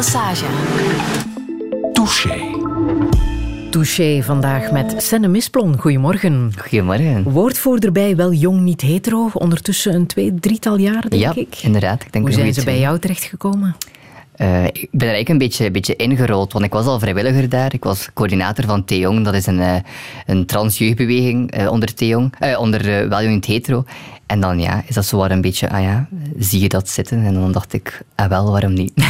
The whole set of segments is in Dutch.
Massage. Touché. Touché vandaag met Senne Misplon. Goedemorgen. Goedemorgen. Woordvoerder bij Wel Jong Niet Hetero. Ondertussen een twee, drietal jaar, denk ja, ik. inderdaad. Ik denk Hoe zijn ze bij jou terechtgekomen? Eh, ik ben er eigenlijk een beetje, een beetje ingerold, want ik was al vrijwilliger daar. Ik was coördinator van Theong, dat is een, eh, een transjeugdbeweging eh, onder Theong, eh, onder uh, Wel Jong Niet Hetero. En dan ja, is dat zo waar een beetje, ah ja, zie je dat zitten? En dan dacht ik, ah wel, waarom niet?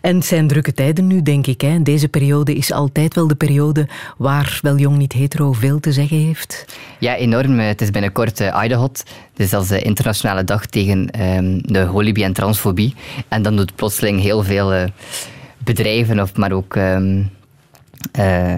En het zijn drukke tijden nu, denk ik. Hè? Deze periode is altijd wel de periode waar Wel Jong Niet Hetero veel te zeggen heeft. Ja, enorm. Eh, Het is binnenkort uh, Idahot. Dus dat is de internationale dag tegen ehm, de holibie en transfobie. En dan doet plotseling heel veel eh, bedrijven, of maar ook ehm, eh,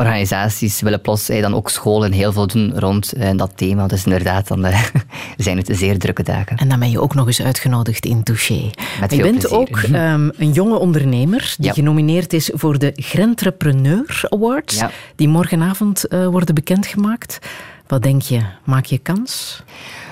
organisaties, willen plots eh, dan ook scholen heel veel doen rond eh, dat thema. Dus inderdaad, dan eh, zijn het zeer drukke dagen. En dan ben je ook nog eens uitgenodigd in Touché. Met je bent plezier. ook ehm, een jonge ondernemer die Ja. genomineerd is voor de Grentrepreneur Awards. Ja. Die morgenavond eh, worden bekendgemaakt. Wat denk je? Maak je kans?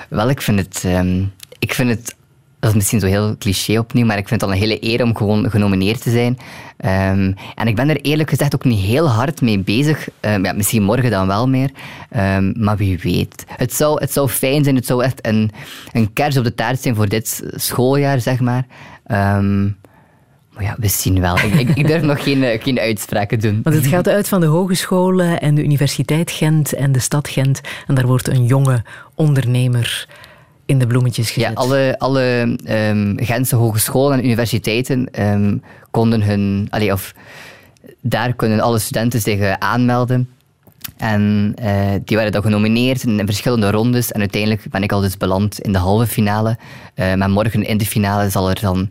Wel, ik vind het... ehm, ik vind het dat is misschien zo heel cliché opnieuw, maar ik vind het al een hele eer om gewoon genomineerd te zijn. Ehm, en ik ben er eerlijk gezegd ook niet heel hard mee bezig. Ehm, ja, misschien morgen dan wel meer. Ehm, maar wie weet. Het zou, het zou fijn zijn, het zou echt een, een kers op de taart zijn voor dit schooljaar, zeg maar. Maar ja, we zien wel. Ik, ik, ik durf nog geen, eh, geen uitspraken doen. Want het gaat uit van de hogescholen en de Universiteit Gent en de stad Gent. En daar wordt een jonge ondernemer in de bloemetjes gezet. Ja, alle, alle ehm, Gentse hogescholen en universiteiten ehm, konden hun... Allee, of, daar kunnen alle studenten zich eh, aanmelden. En eh, die werden dan genomineerd in, verschillende rondes. En uiteindelijk ben ik al dus beland in de halve finale. Eh, maar morgen in de finale zal er dan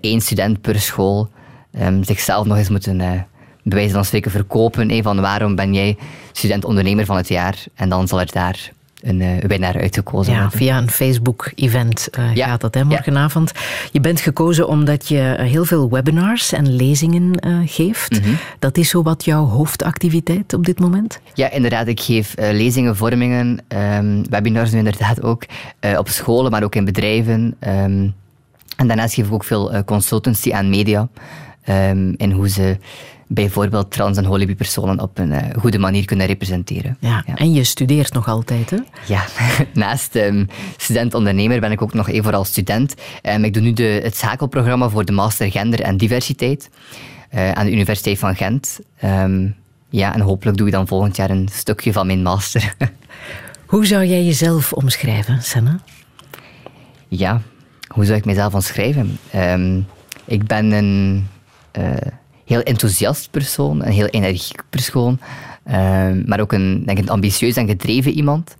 één student per school ehm, zichzelf nog eens moeten... bij wijze van spreken verkopen. van waarom ben jij student-ondernemer van het jaar? En dan zal er daar een eh, winnaar uitgekozen Ja, worden. via een Facebook-event eh, Ja. gaat dat hè, morgenavond. Je bent gekozen omdat je eh, heel veel webinars en lezingen geeft. Mhm. Dat is zo wat jouw hoofdactiviteit op dit moment? Ja, inderdaad. Ik geef lezingen, vormingen, ehm, webinars nu inderdaad ook. op scholen, maar ook in bedrijven. ehm. en daarnaast geef ik ook veel consultancy aan media. ehm, in hoe ze bijvoorbeeld trans- en holibi-personen op een eh, goede manier kunnen representeren. Ja. En je studeert nog altijd, hè? Ja, naast ehm, student-ondernemer ben ik ook nog even vooral student. Ehm, ik doe nu de, het schakelprogramma voor de Master Gender en Diversiteit eh, aan de Universiteit van Gent. Ehm, ja, en hopelijk doe ik dan volgend jaar een stukje van mijn master. Hoe zou jij jezelf omschrijven, Senna? ja, hoe zou ik mezelf omschrijven? Ik ben een eh, heel enthousiast persoon, een heel energiek persoon, ehm, maar ook een, denk ik, ambitieus en gedreven iemand.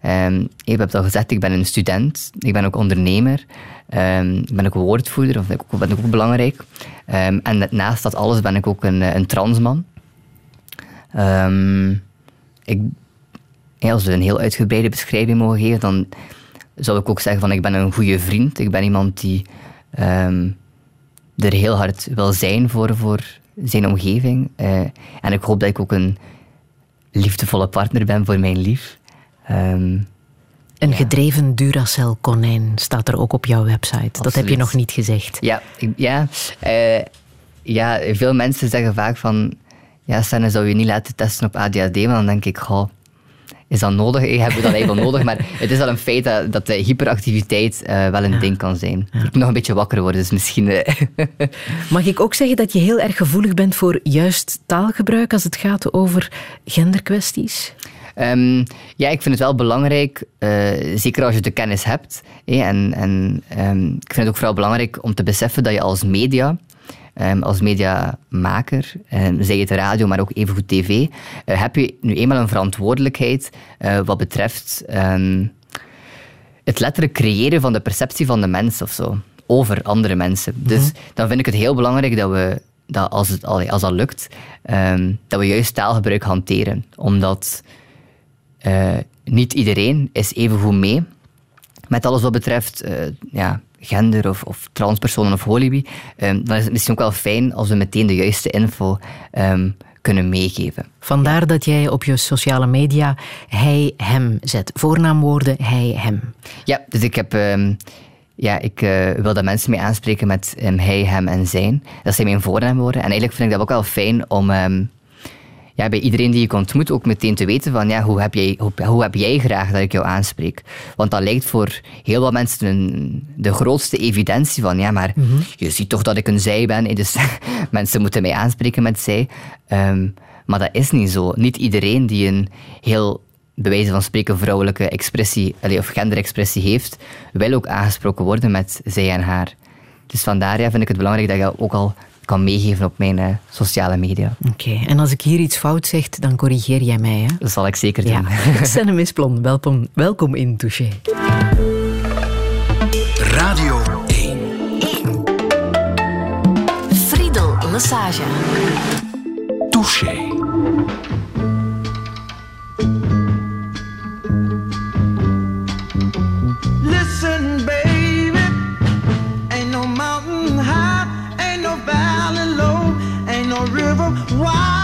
Ehm, ik heb al gezegd, ik ben een student, ik ben ook ondernemer, ehm, ik ben ook woordvoerder, dat vind ik ook belangrijk. Ehm, en naast dat alles ben ik ook een, eh, een transman. Ik, als we een heel uitgebreide beschrijving mogen geven, dan zou ik ook zeggen van ik ben een goede vriend. Ik ben iemand die er heel hard wil zijn voor, voor zijn omgeving. Eh, en ik hoop dat ik ook een liefdevolle partner ben voor mijn lief. Ehm, Een gedreven Duracell-konijn staat er ook op jouw website. Dat heb je nog niet gezegd. Ja, ja, eh, ja, veel mensen zeggen vaak van... Ja, Sanne, zou je niet laten testen op ADHD? Maar dan denk ik, goh, is dat nodig? Ik heb dat eigenlijk wel nodig. Maar het is wel een feit dat, dat de hyperactiviteit eh, wel een ding kan zijn. Ik moet nog een beetje wakker worden, dus misschien... eh, Mag ik ook zeggen dat je heel erg gevoelig bent voor juist taalgebruik als het gaat over genderkwesties? Ehm, ja, ik vind het wel belangrijk, eh, zeker als je de kennis hebt. en en ehm, ik vind het ook vooral belangrijk om te beseffen dat je als media, ehm, als mediamaker, um, zij het radio, maar ook evengoed tv, eh, heb je nu eenmaal een verantwoordelijkheid eh, wat betreft ehm, het letterlijk creëren van de perceptie van de mens of zo, over andere mensen. Dus dan vind ik het heel belangrijk dat we, dat als, het, als dat lukt, ehm, dat we juist taalgebruik hanteren. Omdat eh, niet iedereen is even goed mee met alles wat betreft ja, gender of, of transpersonen of holibi. Ehm, dan is het misschien ook wel fijn als we meteen de juiste info ehm, kunnen meegeven. Vandaar dat jij op je sociale media hij, hem zet. Voornaamwoorden hij, hem. Ja, dus ik heb, ehm, ja, ik uh, wil dat mensen mee aanspreken met hij, hem en zijn. Dat zijn mijn voornaamwoorden. En eigenlijk vind ik dat ook wel fijn om ja, bij iedereen die ik ontmoet ook meteen te weten van ja, hoe, heb jij, hoe, hoe, heb jij graag dat ik jou aanspreek? Want dat lijkt voor heel wat mensen een, de grootste evidentie van ja, maar mm -hmm. je ziet toch dat ik een zij ben. Dus mensen moeten mij aanspreken met zij. Um, maar dat is niet zo. Niet iedereen die een heel bij wijze van spreken vrouwelijke expressie of genderexpressie heeft, wil ook aangesproken worden met zij en haar. Dus vandaar ja, vind ik het belangrijk dat je ook al kan meegeven op mijn uh, sociale media. Oké, en als ik hier iets fout zeg, dan corrigeer jij mij, hè? Dat zal ik zeker doen. Ja. Senne Misplon, welkom, welkom in Touché. Radio 1. 1. Friedel Lassage. Touché. No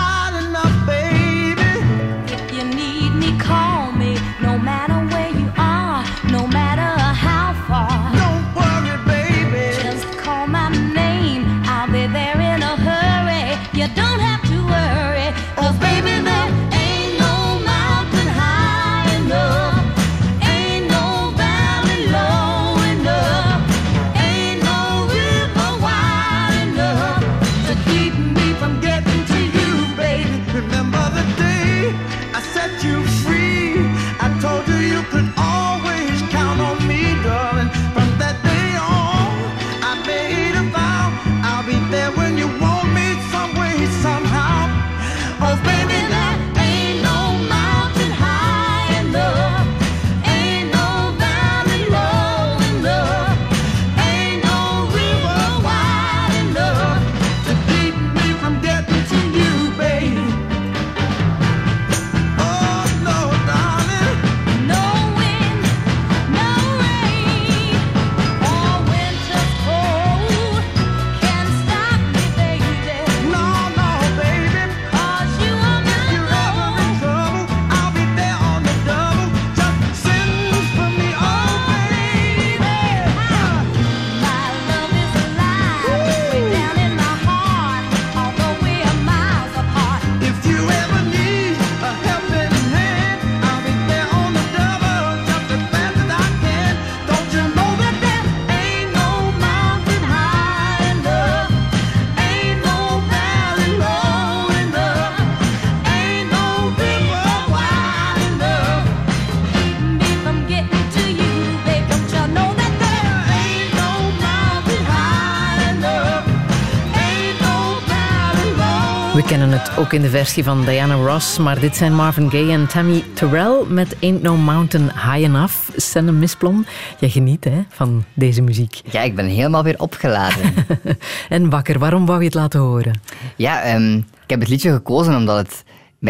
het ook in de versie van Diana Ross, maar dit zijn Marvin Gaye en Tammy Terrell met Ain't No Mountain High Enough. Senne Misplon, jij geniet hè, van deze muziek. Ja, ik ben helemaal weer opgeladen. En wakker, waarom wou je het laten horen? ja, ehm, ik heb het liedje gekozen omdat het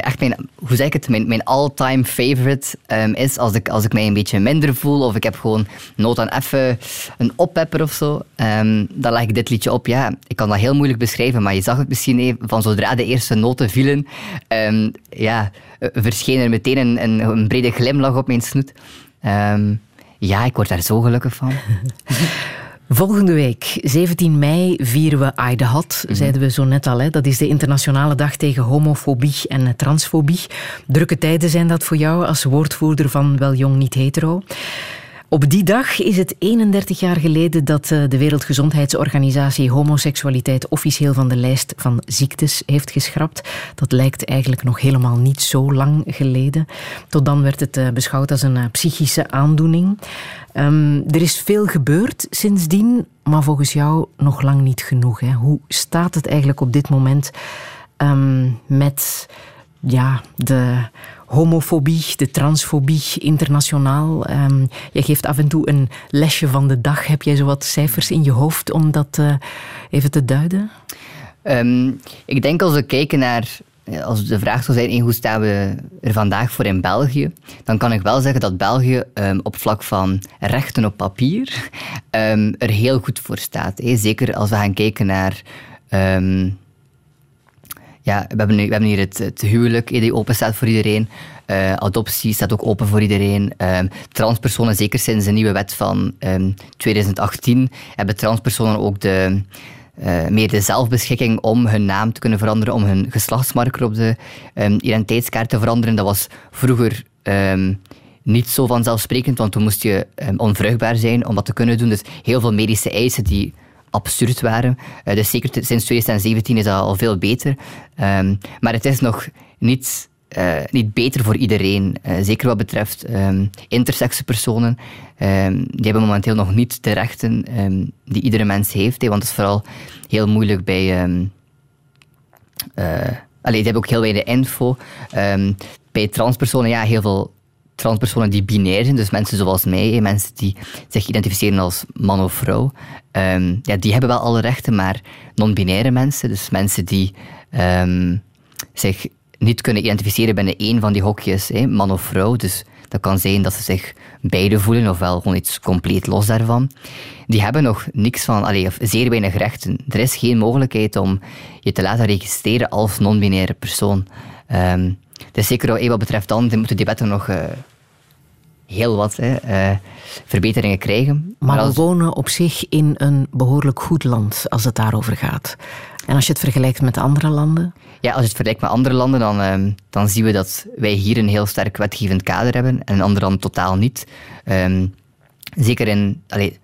echt mijn, hoe zeg ik het, mijn, mijn all-time favorite ehm, is als ik, als ik mij een beetje minder voel of ik heb gewoon nood aan even een oppepper of zo. ehm, dan leg ik dit liedje op. Ja, ik kan dat heel moeilijk beschrijven, maar je zag het misschien even, van zodra de eerste noten vielen, ehm, ja, eh, verscheen er meteen een, een, een brede glimlach op mijn snoet. Ja, ik word daar zo gelukkig van. Volgende week, 17 mei, vieren we Aide Had, zeiden we zo net al. Hè. Dat is de internationale dag tegen homofobie en transfobie. Drukke tijden zijn dat voor jou als woordvoerder van Wel Jong Niet Hetero. Op die dag is het 31 jaar geleden dat eh, de Wereldgezondheidsorganisatie homoseksualiteit officieel van de lijst van ziektes heeft geschrapt. Dat lijkt eigenlijk nog helemaal niet zo lang geleden. Tot dan werd het eh, beschouwd als een eh, psychische aandoening. Ehm, er is veel gebeurd sindsdien, maar volgens jou nog lang niet genoeg. Hè? Hoe staat het eigenlijk op dit moment ehm, met ja, de homofobie, de transfobie internationaal. Ehm, je geeft af en toe een lesje van de dag. Heb jij zo wat cijfers in je hoofd om dat eh, even te duiden? Ehm, ik denk als we kijken naar, eh, als de vraag zou zijn, eh, hoe staan we er vandaag voor in België, dan kan ik wel zeggen dat België ehm, op vlak van rechten op papier er heel goed voor staat. hè. Zeker als we gaan kijken naar... ja, we hebben, nu- we hebben hier het, het huwelijk eh, die open staat voor iedereen. Eh, adoptie staat ook open voor iedereen. Ehm, transpersonen, zeker sinds de nieuwe wet van ehm, 2018, hebben transpersonen ook de, eh, meer de zelfbeschikking om hun naam te kunnen veranderen, om hun geslachtsmarker op de ehm, identiteitskaart te veranderen. Dat was vroeger ehm, niet zo vanzelfsprekend, want toen moest je ehm, onvruchtbaar zijn om dat te kunnen doen. Dus heel veel medische eisen die absurd waren. Dus zeker sinds 2017 is dat al veel beter. Ehm, maar het is nog niet, eh, niet beter voor iedereen. Eh, zeker wat betreft intersexe personen. Ehm, die hebben momenteel nog niet de rechten die iedere mens heeft. want het is vooral heel moeilijk bij... ehm, eh, allee, die hebben ook heel weinig info. Bij transpersonen, ja, heel veel transpersonen die binair zijn, dus mensen zoals mij, mensen die zich identificeren als man of vrouw, ehm, ja, die hebben wel alle rechten, maar non-binaire mensen, dus mensen die ehm, zich niet kunnen identificeren binnen één van die hokjes, man of vrouw, dus dat kan zijn dat ze zich beide voelen, ofwel gewoon iets compleet los daarvan. Die hebben nog niks van, allee, zeer weinig rechten. Er is geen mogelijkheid om je te laten registreren als non-binaire persoon. Ehm, dus zeker wat- wat betreft dan, moeten die wetten nog eh, heel wat hè, eh, verbeteringen krijgen. Maar als- we wonen op zich in een behoorlijk goed land als het daarover gaat. En als je het vergelijkt met andere landen, Ja, als je het vergelijkt met andere landen, dan, ehm, dan zien we dat wij hier een heel sterk wetgevend kader hebben en in andere landen totaal niet. Ehm, zeker in... Allee,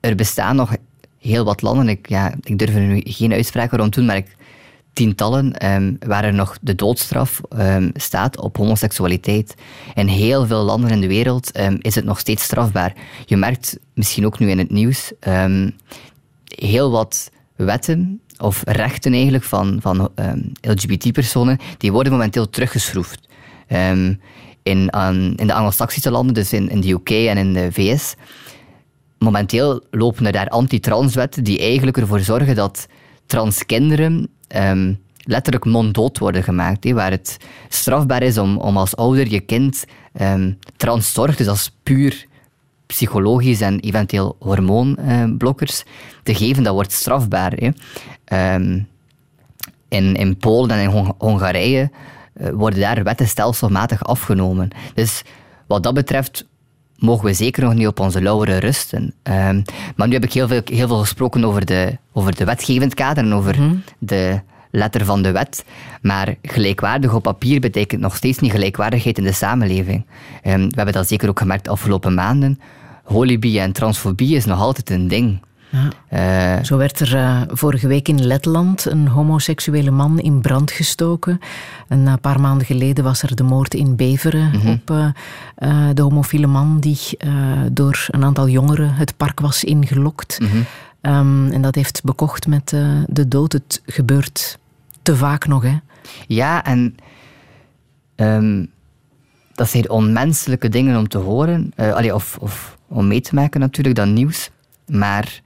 er bestaan nog heel wat landen, ik, ja, ik durf er nu geen uitspraken rond doen, maar ik, tientallen ehm, waar er nog de doodstraf ehm, staat op homoseksualiteit. In heel veel landen in de wereld ehm, is het nog steeds strafbaar. Je merkt misschien ook nu in het nieuws heel wat wetten of rechten eigenlijk van, van LGBT-personen, die worden momenteel teruggeschroefd. In, in de Anglo-Saxische landen, dus in, in de UK en in de VS, momenteel lopen er daar anti-transwetten die eigenlijk ervoor zorgen dat transkinderen ehm, letterlijk monddood worden gemaakt. waar het strafbaar is om, om als ouder je kind ehm transzorg, dus als puur psychologisch en eventueel hormoonblokkers te geven, dat wordt strafbaar. Ehm, in, in Polen en in Hong- Hongarije eh, worden daar wetten stelselmatig afgenomen. Dus wat dat betreft mogen we zeker nog niet op onze lauweren rusten. Ehm, maar nu heb ik heel veel, heel veel gesproken over de, over de wetgevend kader en over de letter van de wet. Maar gelijkwaardig op papier betekent nog steeds niet gelijkwaardigheid in de samenleving. Ehm, we hebben dat zeker ook gemerkt de afgelopen maanden. Holibie en transfobie is nog altijd een ding. Eh, Zo werd er eh, vorige week in Letland een homoseksuele man in brand gestoken. Een paar maanden geleden was er de moord in Beveren op eh, eh, de homofiele man die door een aantal jongeren het park was ingelokt. Ehm, en dat heeft bekocht met de dood. Het gebeurt te vaak nog, hè? Ja, en ehm, dat zijn onmenselijke dingen om te horen, allee, of, of om mee te maken natuurlijk, dat nieuws. Maar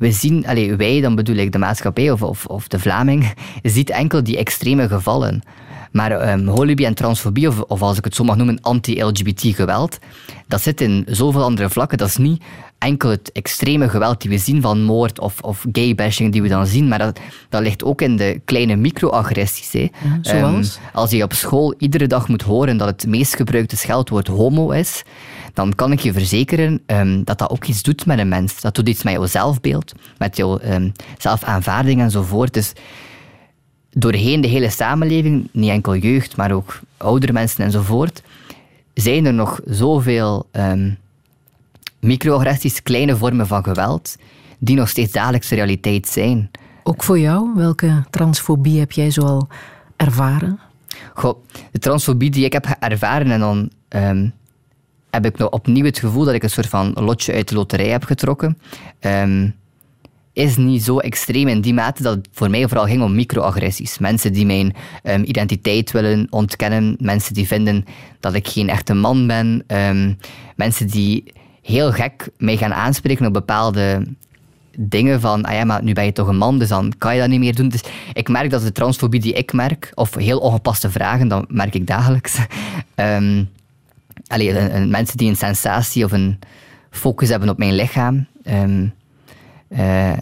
we zien, wij, dan bedoel ik de maatschappij of, of, of de Vlaming, ziet enkel die extreme gevallen. Maar ehm holibie en transfobie, of, of als ik het zo mag noemen, anti-LGBT geweld, dat zit in zoveel andere vlakken. Dat is niet enkel het extreme geweld die we zien van moord of, of gay-bashing die we dan zien, maar dat, dat ligt ook in de kleine microagressies. hè. zoals? Ehm, als je op school iedere dag moet horen dat het meest gebruikte scheldwoord homo is, dan kan ik je verzekeren ehm, dat dat ook iets doet met een mens. Dat doet iets met jouw zelfbeeld, met jouw ehm, zelfaanvaarding enzovoort. Dus doorheen de hele samenleving, niet enkel jeugd, maar ook oudere mensen enzovoort, zijn er nog zoveel ehm microagressies, kleine vormen van geweld, die nog steeds dagelijkse realiteit zijn. Ook voor jou, welke transfobie heb jij zoal ervaren? Goh, de transfobie die ik heb ervaren en dan heb ik nog opnieuw het gevoel dat ik een soort van lotje uit de loterij heb getrokken. Ehm, is niet zo extreem in die mate dat het voor mij vooral ging om microagressies. Mensen die mijn ehm, identiteit willen ontkennen, mensen die vinden dat ik geen echte man ben, ehm, mensen die heel gek mij gaan aanspreken op bepaalde dingen van, ah ja, maar nu ben je toch een man, dus dan kan je dat niet meer doen. Dus ik merk dat de transfobie die ik merk, of heel ongepaste vragen, dat merk ik dagelijks. allee, mensen die een sensatie of een focus hebben op mijn lichaam. ehm, eh,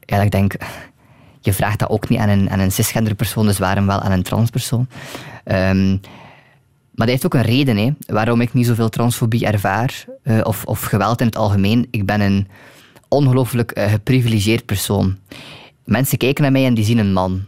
ja, ik denk, je vraagt dat ook niet aan een, aan een cisgender persoon, dus waarom wel aan een transpersoon? Ehm, dat heeft ook een reden hè, waarom ik niet zoveel transfobie ervaar. eh, of, of geweld in het algemeen. Ik ben een ongelooflijk eh, geprivilegeerd persoon. Mensen kijken naar mij en die zien een man.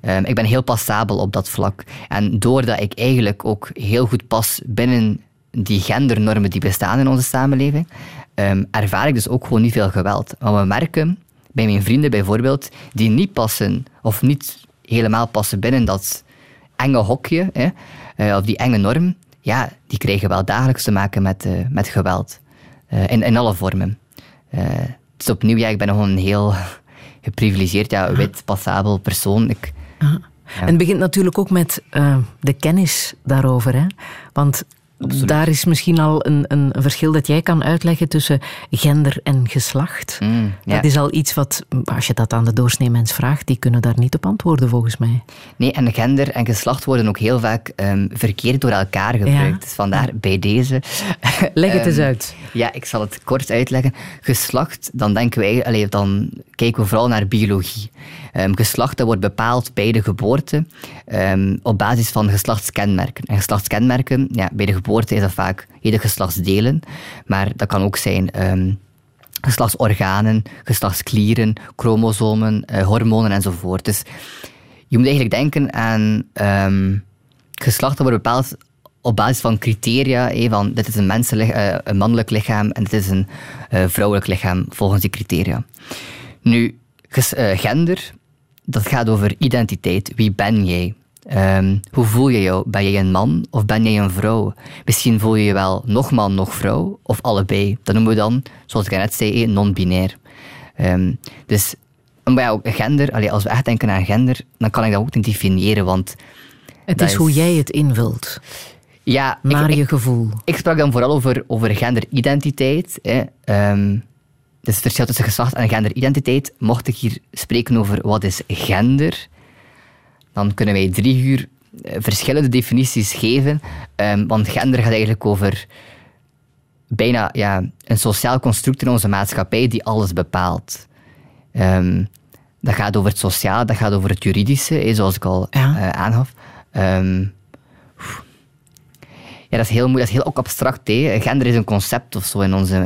Ehm, ik ben heel passabel op dat vlak. En doordat ik eigenlijk ook heel goed pas binnen die gendernormen die bestaan in onze samenleving, ehm, ervaar ik dus ook gewoon niet veel geweld. Maar we merken bij mijn vrienden bijvoorbeeld, die niet passen of niet helemaal passen binnen dat enge hokje, hè, eh, of die enge norm, ja, die krijgen wel dagelijks te maken met, eh, met geweld. Eh, in, in alle vormen. Eh, dus opnieuw, ja, ik ben gewoon een heel geprivilegeerd, ja, wit, passabel persoon. Ik, En het begint natuurlijk ook met eh, de kennis daarover. Hè? Want daar is misschien al een, een verschil dat jij kan uitleggen tussen gender en geslacht. Mm, ja. Dat is al iets wat, als je dat aan de doorsnee mens vraagt, die kunnen daar niet op antwoorden volgens mij. Nee, en gender en geslacht worden ook heel vaak ehm, verkeerd door elkaar gebruikt. Ja. Dus vandaar bij deze. Leg het eens Ehm, uit. Ja, ik zal het kort uitleggen. Geslacht, dan denken wij, allee, dan kijken we vooral naar biologie. Ehm, geslacht dat wordt bepaald bij de geboorte ehm, op basis van geslachtskenmerken. En geslachtskenmerken, ja, bij de geboorte is dat vaak hele geslachtsdelen, maar dat kan ook zijn ehm, geslachtsorganen, geslachtsklieren, chromosomen, eh, hormonen enzovoort. Dus je moet eigenlijk denken aan geslacht dat wordt bepaald op basis van criteria, van dit is een, eh, een mannelijk lichaam en dit is een eh, vrouwelijk lichaam volgens die criteria. Nu, gender, dat gaat over identiteit. Wie ben jij? Ehm, hoe voel je jou? Ben jij een man of ben jij een vrouw? Misschien voel je je wel nog man, nog vrouw, of allebei. Dat noemen we dan, zoals ik net zei, non-binair. Ehm, dus maar ja, gender, allee, als we echt denken aan gender, dan kan ik dat ook niet definiëren, want Het is hoe jij het invult, ja, ik, je gevoel. ik sprak dan vooral over, over genderidentiteit. Ehm, dus het verschil tussen geslacht en genderidentiteit. Mocht ik hier spreken over wat is gender, dan kunnen wij drie uur eh, verschillende definities geven. Ehm, want gender gaat eigenlijk over bijna ja, een sociaal construct in onze maatschappij die alles bepaalt. Ehm, dat gaat over het sociale, dat gaat over het juridische, zoals ik al Ja. eh, aangaf. Ehm, ja, dat is heel moeilijk, dat is heel ook abstract. Hè. Gender is een concept of zo in onze,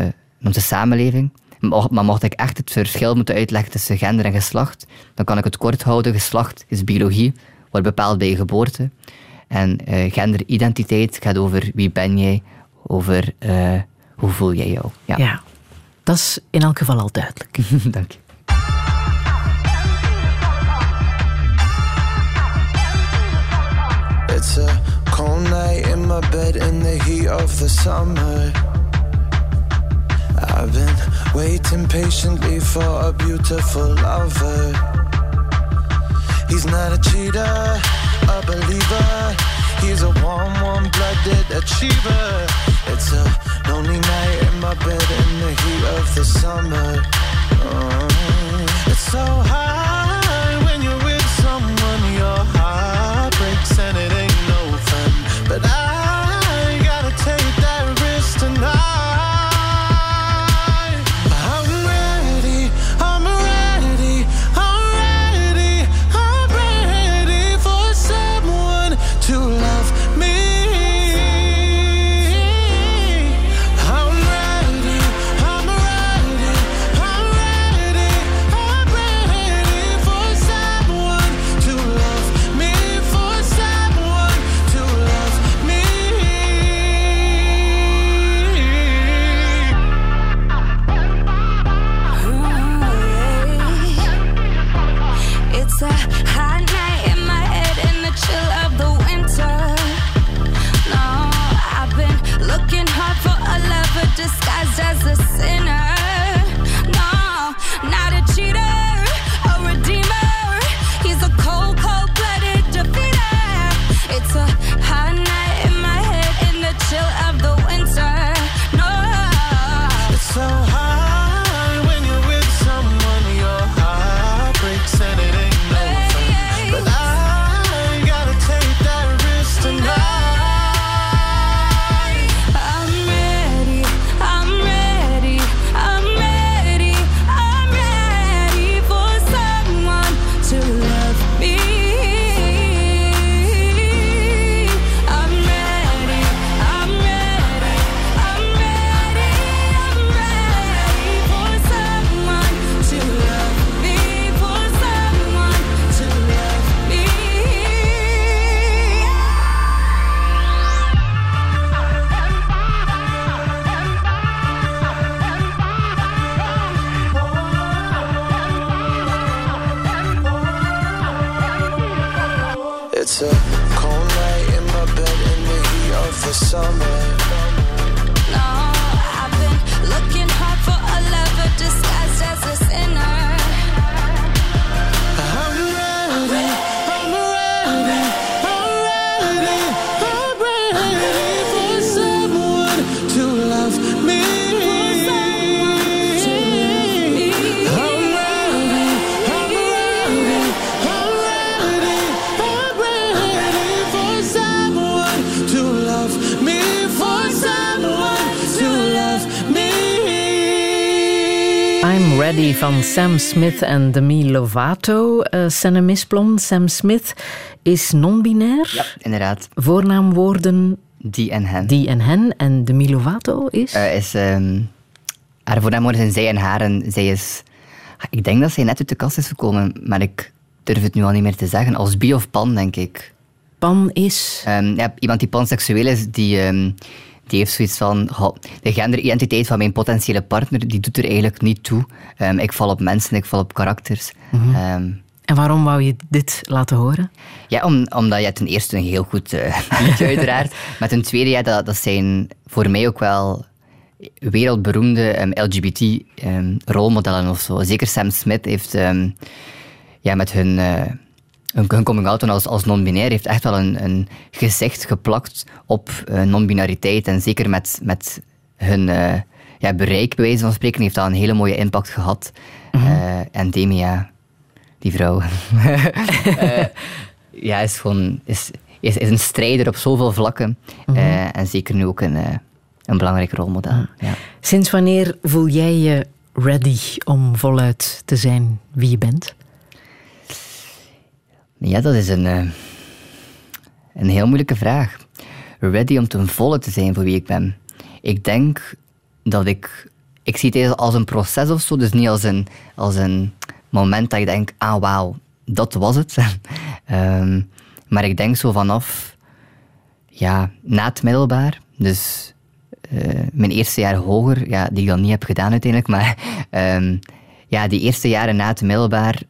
in onze samenleving. Maar mocht ik echt het verschil moeten uitleggen tussen gender en geslacht, dan kan ik het kort houden. Geslacht is biologie, wordt bepaald bij je geboorte. En eh, genderidentiteit gaat over wie ben jij, over eh, hoe voel jij jou. Ja, Ja, dat is in elk geval al duidelijk. dank je. It's a cold night in my bed in the heat of the summer. I've been waiting patiently for a beautiful lover. He's not a cheater, a believer. He's a warm, warm-blooded achiever. It's a lonely night in my bed in the heat of the summer. Oh, it's so high Sam Smith en Demi Lovato. Uh, Senne Misplom, Sam Smith is non-binair. Ja, inderdaad. Voornaamwoorden Die en hen. die en hen. En Demi Lovato is... Eh, is, ehm, haar voornaamwoorden zijn zij en haar. En zij is... Ik denk dat zij net uit de kast is gekomen, maar ik durf het nu al niet meer te zeggen. Als bi of pan, denk ik. Pan is... Ehm, ja, iemand die panseksueel is, die, ehm, die heeft zoiets van... "Goh, de genderidentiteit van mijn potentiële partner, die doet er eigenlijk niet toe. Ehm, ik val op mensen, ik val op karakters. Ehm, En waarom wou je dit laten horen? ja, om, omdat je ten eerste een heel goed eh, liedje uiteraard. Maar ten tweede, ja, dat, dat zijn voor mij ook wel wereldberoemde ehm, LGBT-rolmodellen of zo. Zeker Sam Smith heeft ja, met hun, eh, hun, hun coming out als, als non-binair heeft echt wel een, een gezicht geplakt op eh, non-binariteit. En zeker met, met hun eh, ja, bereik, bij wijze van spreken, heeft dat een hele mooie impact gehad. Eh, en Demi, ja, die vrouw. Ja, is gewoon is, is, is een strijder op zoveel vlakken. Eh, en zeker nu ook een, een belangrijk rolmodel. Ja. Sinds wanneer voel jij je ready om voluit te zijn wie je bent? Ja, dat is een, eh, een heel moeilijke vraag. Ready om ten volle te zijn voor wie ik ben. Ik denk dat ik... Ik zie het als een proces of zo, dus niet als een, als een moment dat je denkt, ah wauw, dat was het. Ehm, maar ik denk zo vanaf, ja, na het middelbaar, dus eh, mijn eerste jaar hoger, ja, die ik dan niet heb gedaan uiteindelijk, maar ehm, ja, die eerste jaren na het middelbaar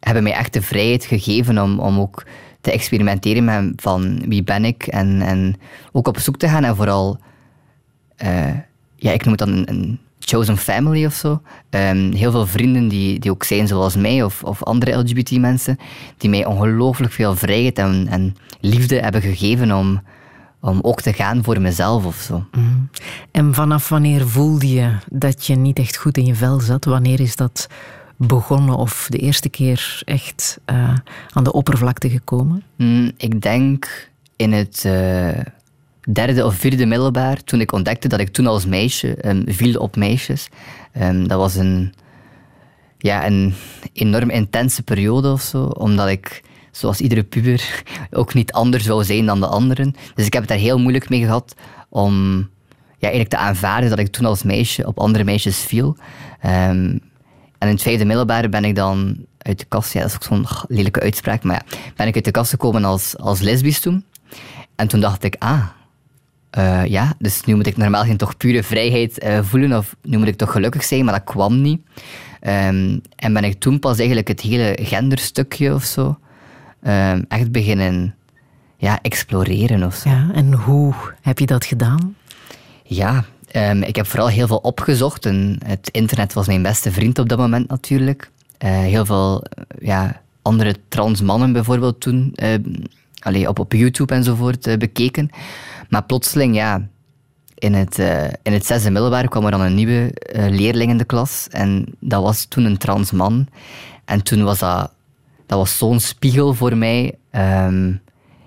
hebben mij echt de vrijheid gegeven om, om ook te experimenteren met van wie ben ik en, en ook op zoek te gaan en vooral, eh, ja, ik noem het dan een, chosen family of zo. Ehm, heel veel vrienden die, die ook zijn zoals mij of, of andere LGBT-mensen, die mij ongelooflijk veel vrijheid en, en liefde hebben gegeven om, om ook te gaan voor mezelf of zo. En vanaf wanneer voelde je dat je niet echt goed in je vel zat? Wanneer is dat begonnen of de eerste keer echt eh, aan de oppervlakte gekomen? Mm, ik denk in het eh, derde of vierde middelbaar, toen ik ontdekte dat ik toen als meisje ehm, viel op meisjes. Ehm, dat was een, ja, een enorm intense periode of zo, omdat ik, zoals iedere puber, ook niet anders wou zijn dan de anderen. Dus ik heb het daar heel moeilijk mee gehad om ja, eigenlijk te aanvaarden dat ik toen als meisje op andere meisjes viel. Ehm, en in het vijfde middelbare ben ik dan uit de kast, ja, dat is ook zo'n lelijke uitspraak, maar ja, ben ik uit de kast gekomen als, als lesbisch toen. En toen dacht ik, ah, eh, ja, dus nu moet ik normaal geen toch pure vrijheid eh, voelen, of nu moet ik toch gelukkig zijn, maar dat kwam niet. Ehm, en ben ik toen pas eigenlijk het hele genderstukje of zo ehm, echt beginnen ja, exploreren of zo. Ja, en hoe heb je dat gedaan? Ja, ehm, ik heb vooral heel veel opgezocht. En het internet was mijn beste vriend op dat moment natuurlijk. Eh, heel veel eh, ja, andere trans mannen bijvoorbeeld toen allee, op, op YouTube enzovoort eh, bekeken. Maar plotseling, ja, in het, in het zesde middelbaar kwam er dan een nieuwe leerling in de klas. En dat was toen een trans man. En toen was dat, dat was zo'n spiegel voor mij. Ehm,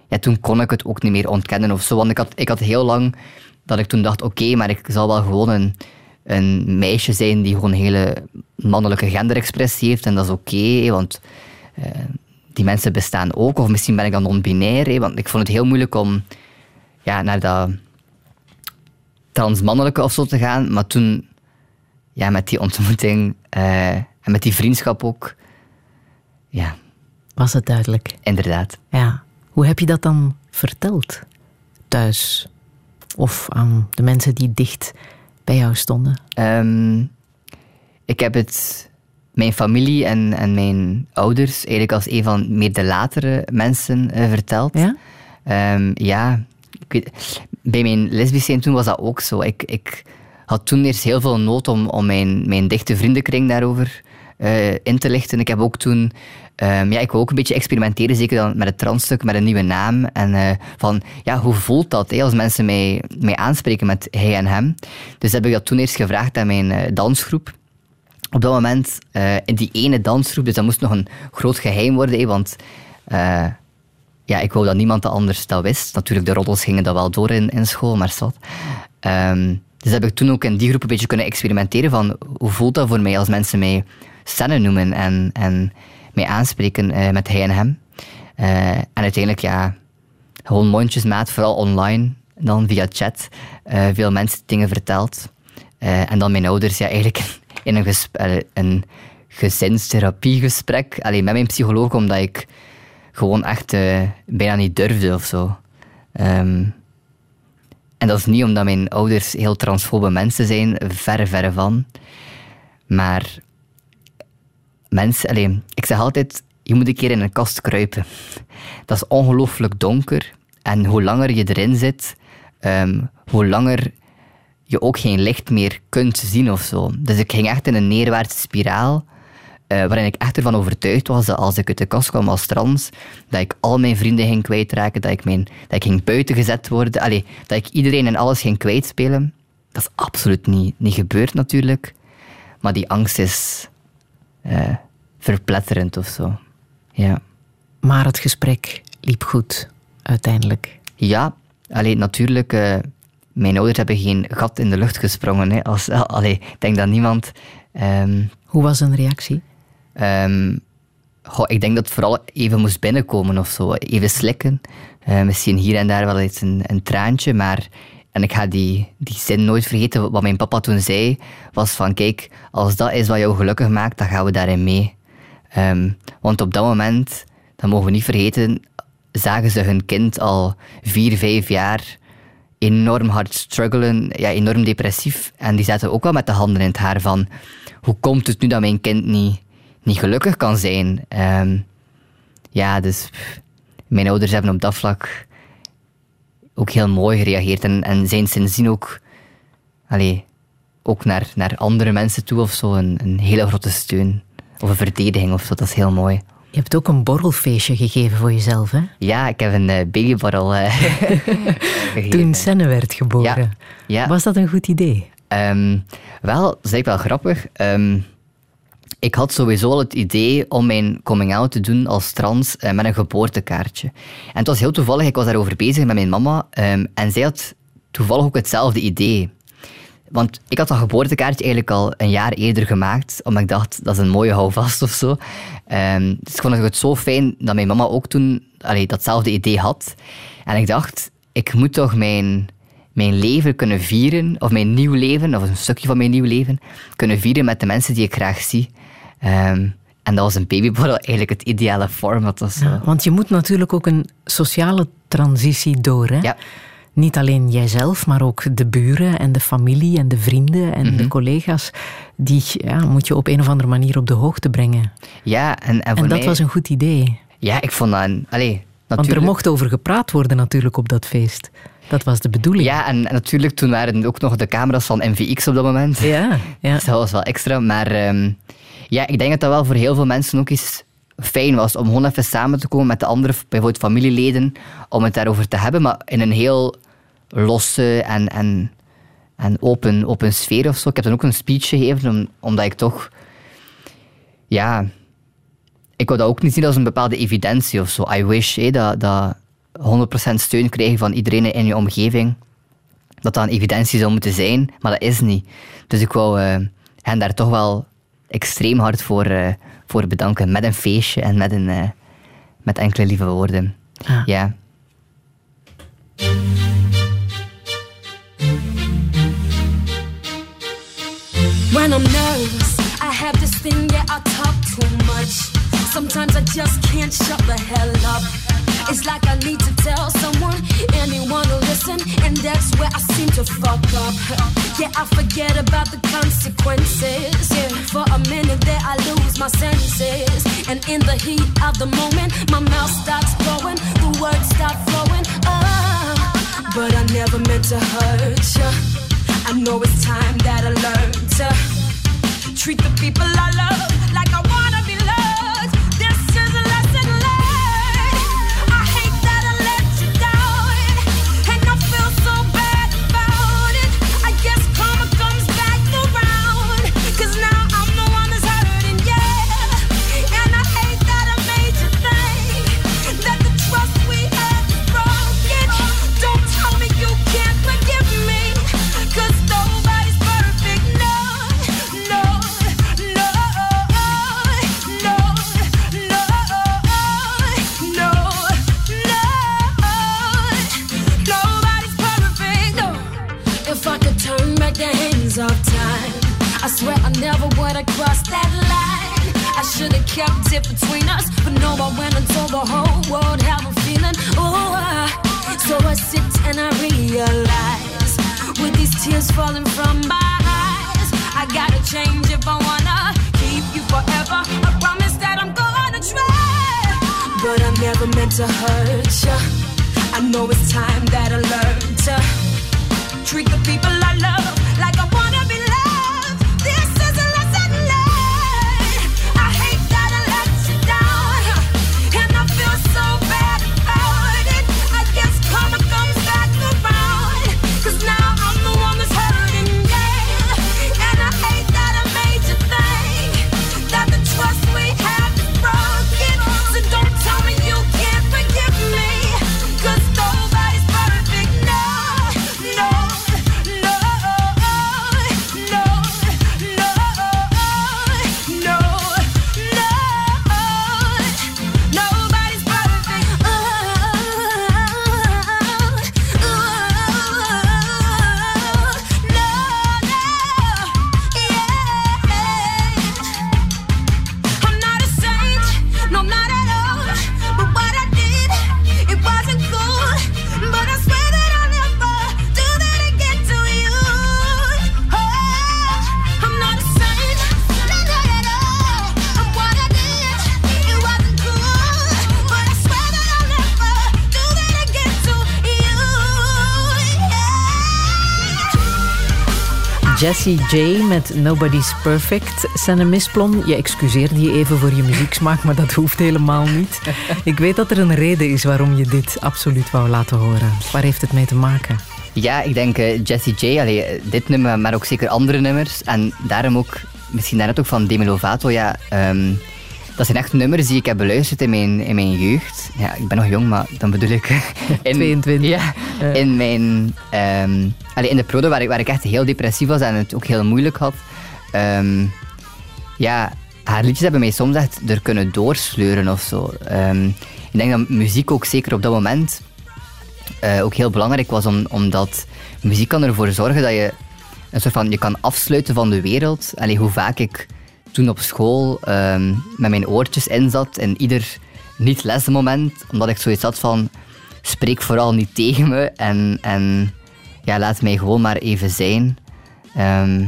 ja, toen kon ik het ook niet meer ontkennen of zo. Want ik had, ik had heel lang dat ik toen dacht, oké, maar ik zal wel gewoon een, een meisje zijn die gewoon een hele mannelijke genderexpressie heeft. En dat is oké, want eh, die mensen bestaan ook. Of misschien ben ik dan non-binair. Want ik vond het heel moeilijk om ja, naar dat transmannelijke of zo te gaan. Maar toen, ja, met die ontmoeting eh, en met die vriendschap ook, ja, Was het duidelijk? inderdaad. Ja. Hoe heb je dat dan verteld? Thuis? Of aan de mensen die dicht bij jou stonden? Ehm, ik heb het mijn familie en, en mijn ouders eigenlijk als een van meer de latere mensen eh, verteld. Ja? Ehm, ja, ik weet, bij mijn lesbisch zijn toen was dat ook zo. Ik, ik had toen eerst heel veel nood om, om mijn, mijn dichte vriendenkring daarover eh, in te lichten. Ik heb ook toen... ehm, ja, ik ook een beetje experimenteren, zeker dan met het transstuk, met een nieuwe naam. En eh, van, ja, hoe voelt dat hè, als mensen mij, mij aanspreken met hij en hem? Dus heb ik dat toen eerst gevraagd aan mijn eh, dansgroep op dat moment in die ene dansgroep, dus dat moest nog een groot geheim worden, hè, want ja, ik wou dat niemand anders dat wist. Natuurlijk, de roddels gingen dat wel door in, in school, maar zat. Ehm, dus heb ik toen ook in die groep een beetje kunnen experimenteren van hoe voelt dat voor mij als mensen mij Senne noemen en, en mij aanspreken eh, met hij en hem. Eh, en uiteindelijk, ja, gewoon mondjesmaat, vooral online, dan via chat, eh, veel mensen dingen verteld. En dan mijn ouders, ja, eigenlijk in een, een gezinstherapiegesprek, alleen met mijn psycholoog, omdat ik gewoon echt bijna niet durfde of zo. Ehm, en dat is niet omdat mijn ouders heel transfobe mensen zijn, verre, verre van. Maar mensen, ik zeg altijd, je moet een keer in een kast kruipen. Dat is ongelooflijk donker. En hoe langer je erin zit, ehm, hoe langer je ook geen licht meer kunt zien of zo. Dus ik ging echt in een neerwaartse spiraal, eh, waarin ik echt ervan overtuigd was dat als ik uit de kast kwam als trans, dat ik al mijn vrienden ging kwijtraken, dat ik, mijn, dat ik ging buiten gezet worden, dat ik iedereen en alles ging kwijtspelen. Dat is absoluut niet, niet gebeurd natuurlijk. Maar die angst is eh, verpletterend of zo. Ja. Maar het gesprek liep goed, uiteindelijk. Ja, alleen natuurlijk, eh, mijn ouders hebben geen gat in de lucht gesprongen. Hè. Als, allee, ik denk dat niemand. ehm, Hoe was een reactie? goh, ik denk dat het vooral even moest binnenkomen of zo. Even slikken. Eh, misschien hier en daar wel eens een, een traantje, maar. En ik ga die, die zin nooit vergeten. Wat mijn papa toen zei, was van kijk, als dat is wat jou gelukkig maakt, dan gaan we daarin mee. Ehm, want op dat moment, dat mogen we niet vergeten, zagen ze hun kind al vier, vijf jaar enorm hard struggelen, ja, enorm depressief. En die zaten ook wel met de handen in het haar van hoe komt het nu dat mijn kind niet, niet gelukkig kan zijn? Ehm, ja, dus mijn ouders hebben op dat vlak ook heel mooi gereageerd en, en zijn sindsdien ook, allee, ook naar, naar andere mensen toe of zo een, een hele grote steun. Of een verdediging of zo, dat is heel mooi. Je hebt ook een borrelfeestje gegeven voor jezelf, hè? Ja, ik heb een eh, babyborrel gegeven. Toen Senne werd geboren. Ja. Ja. Was dat een goed idee? Ehm, wel, dat is eigenlijk wel grappig. Ehm, ik had sowieso al het idee om mijn coming-out te doen als trans eh, met een geboortekaartje. En het was heel toevallig, ik was daarover bezig met mijn mama ehm, en zij had toevallig ook hetzelfde idee. Want ik had dat geboortekaartje eigenlijk al een jaar eerder gemaakt, omdat ik dacht, dat is een mooie houvast of zo. Ehm, dus ik vond het zo fijn dat mijn mama ook toen allee, datzelfde idee had. En ik dacht, ik moet toch mijn, mijn leven kunnen vieren, of mijn nieuw leven, of een stukje van mijn nieuw leven, kunnen vieren met de mensen die ik graag zie. Ehm, en dat was een babyborrel eigenlijk het ideale format. of zo. Ja, want je moet natuurlijk ook een sociale transitie door, hè? Ja. Niet alleen jijzelf, maar ook de buren en de familie en de vrienden en Mhm. de collega's. Die ja, moet je op een of andere manier op de hoogte brengen. Ja, en, en voor En dat mij... was een goed idee. Ja, ik vond dat... Een, allee, Want natuurlijk... er mocht over gepraat worden natuurlijk op dat feest. Dat was de bedoeling. Ja, en, en natuurlijk toen waren ook nog de camera's van MVX op dat moment. ja. ja. Dus dat was wel extra. Maar ehm, ja, ik denk dat dat wel voor heel veel mensen ook eens fijn was om gewoon even samen te komen met de andere, bijvoorbeeld familieleden, om het daarover te hebben, maar in een heel losse en, en, en open, open sfeer of zo. Ik heb dan ook een speech gegeven, om, omdat ik toch... Ja... Ik wou dat ook niet zien als een bepaalde evidentie of zo. I wish dat, dat 100% steun krijgen van iedereen in je omgeving dat dat een evidentie zou moeten zijn, maar dat is niet. Dus ik wou eh, hen daar toch wel extreem hard voor, eh, voor bedanken. Met een feestje en met, een, eh, met enkele lieve woorden. Ah. Ja. When I'm nervous, I have this thing, yeah, I talk too much. Sometimes I just can't shut the hell up. It's like I need to tell someone, anyone to listen, and that's where I seem to fuck up. Yeah, I forget about the consequences. Yeah, for a minute there I lose my senses, and in the heat of the moment, my mouth starts flowing, the words start flowing. Ah, but I never meant to hurt you. I know it's time that I learn to treat the people I love like I wanna kept it between us, but no, I went and told the whole world how I'm feeling. Oh, I, uh. so I sit and I realize, with these tears falling from my eyes, I gotta change if I wanna keep you forever. I promise that I'm gonna try, but I never meant to hurt you. I know it's time that I learn to treat the people I love like I Jessie J met Nobody's Perfect. Senne Misplon, je excuseerde je even voor je muzieksmaak, maar dat hoeft helemaal niet. Ik weet dat er een reden is waarom je dit absoluut wou laten horen. Waar heeft het mee te maken? Ja, ik denk eh, Jessie J, allee, eh, dit nummer, maar ook zeker andere nummers. En daarom ook, misschien daarnet ook van Demi Lovato, ja, ehm, dat zijn echt nummers die ik heb beluisterd in mijn, in mijn jeugd. Ja, ik ben nog jong, maar dan bedoel ik... In, 22. Ja, in mijn... allee, in de periode waar ik, waar ik echt heel depressief was en het ook heel moeilijk had. ehm, ja, haar liedjes hebben mij soms echt er kunnen doorsleuren of zo. Ehm, ik denk dat muziek ook zeker op dat moment eh, ook heel belangrijk was, om, omdat muziek kan ervoor zorgen dat je een soort van je kan afsluiten van de wereld. Allee, hoe vaak ik toen op school ehm, met mijn oortjes in ieder niet-lesmoment, omdat ik zoiets had van spreek vooral niet tegen me en, en ja, laat mij gewoon maar even zijn. Ehm,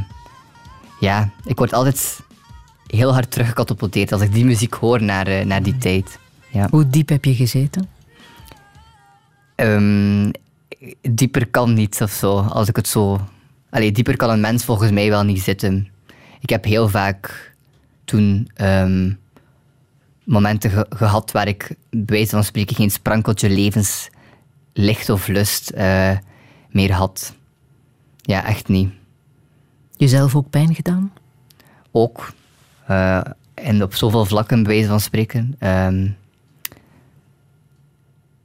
ja, ik word altijd heel hard teruggecatapulteerd als ik die muziek hoor naar, eh, naar die tijd. Ja. Hoe diep heb je gezeten? Ehm, dieper kan niet of zo, als ik het zo... Allee, dieper kan een mens volgens mij wel niet zitten. Ik heb heel vaak toen ehm, momenten ge- gehad waar ik bij wijze van spreken geen sprankeltje levenslicht of lust eh, meer had. Ja, echt niet. Jezelf ook pijn gedaan? Ook. eh, en op zoveel vlakken, bij wijze van spreken. Ehm,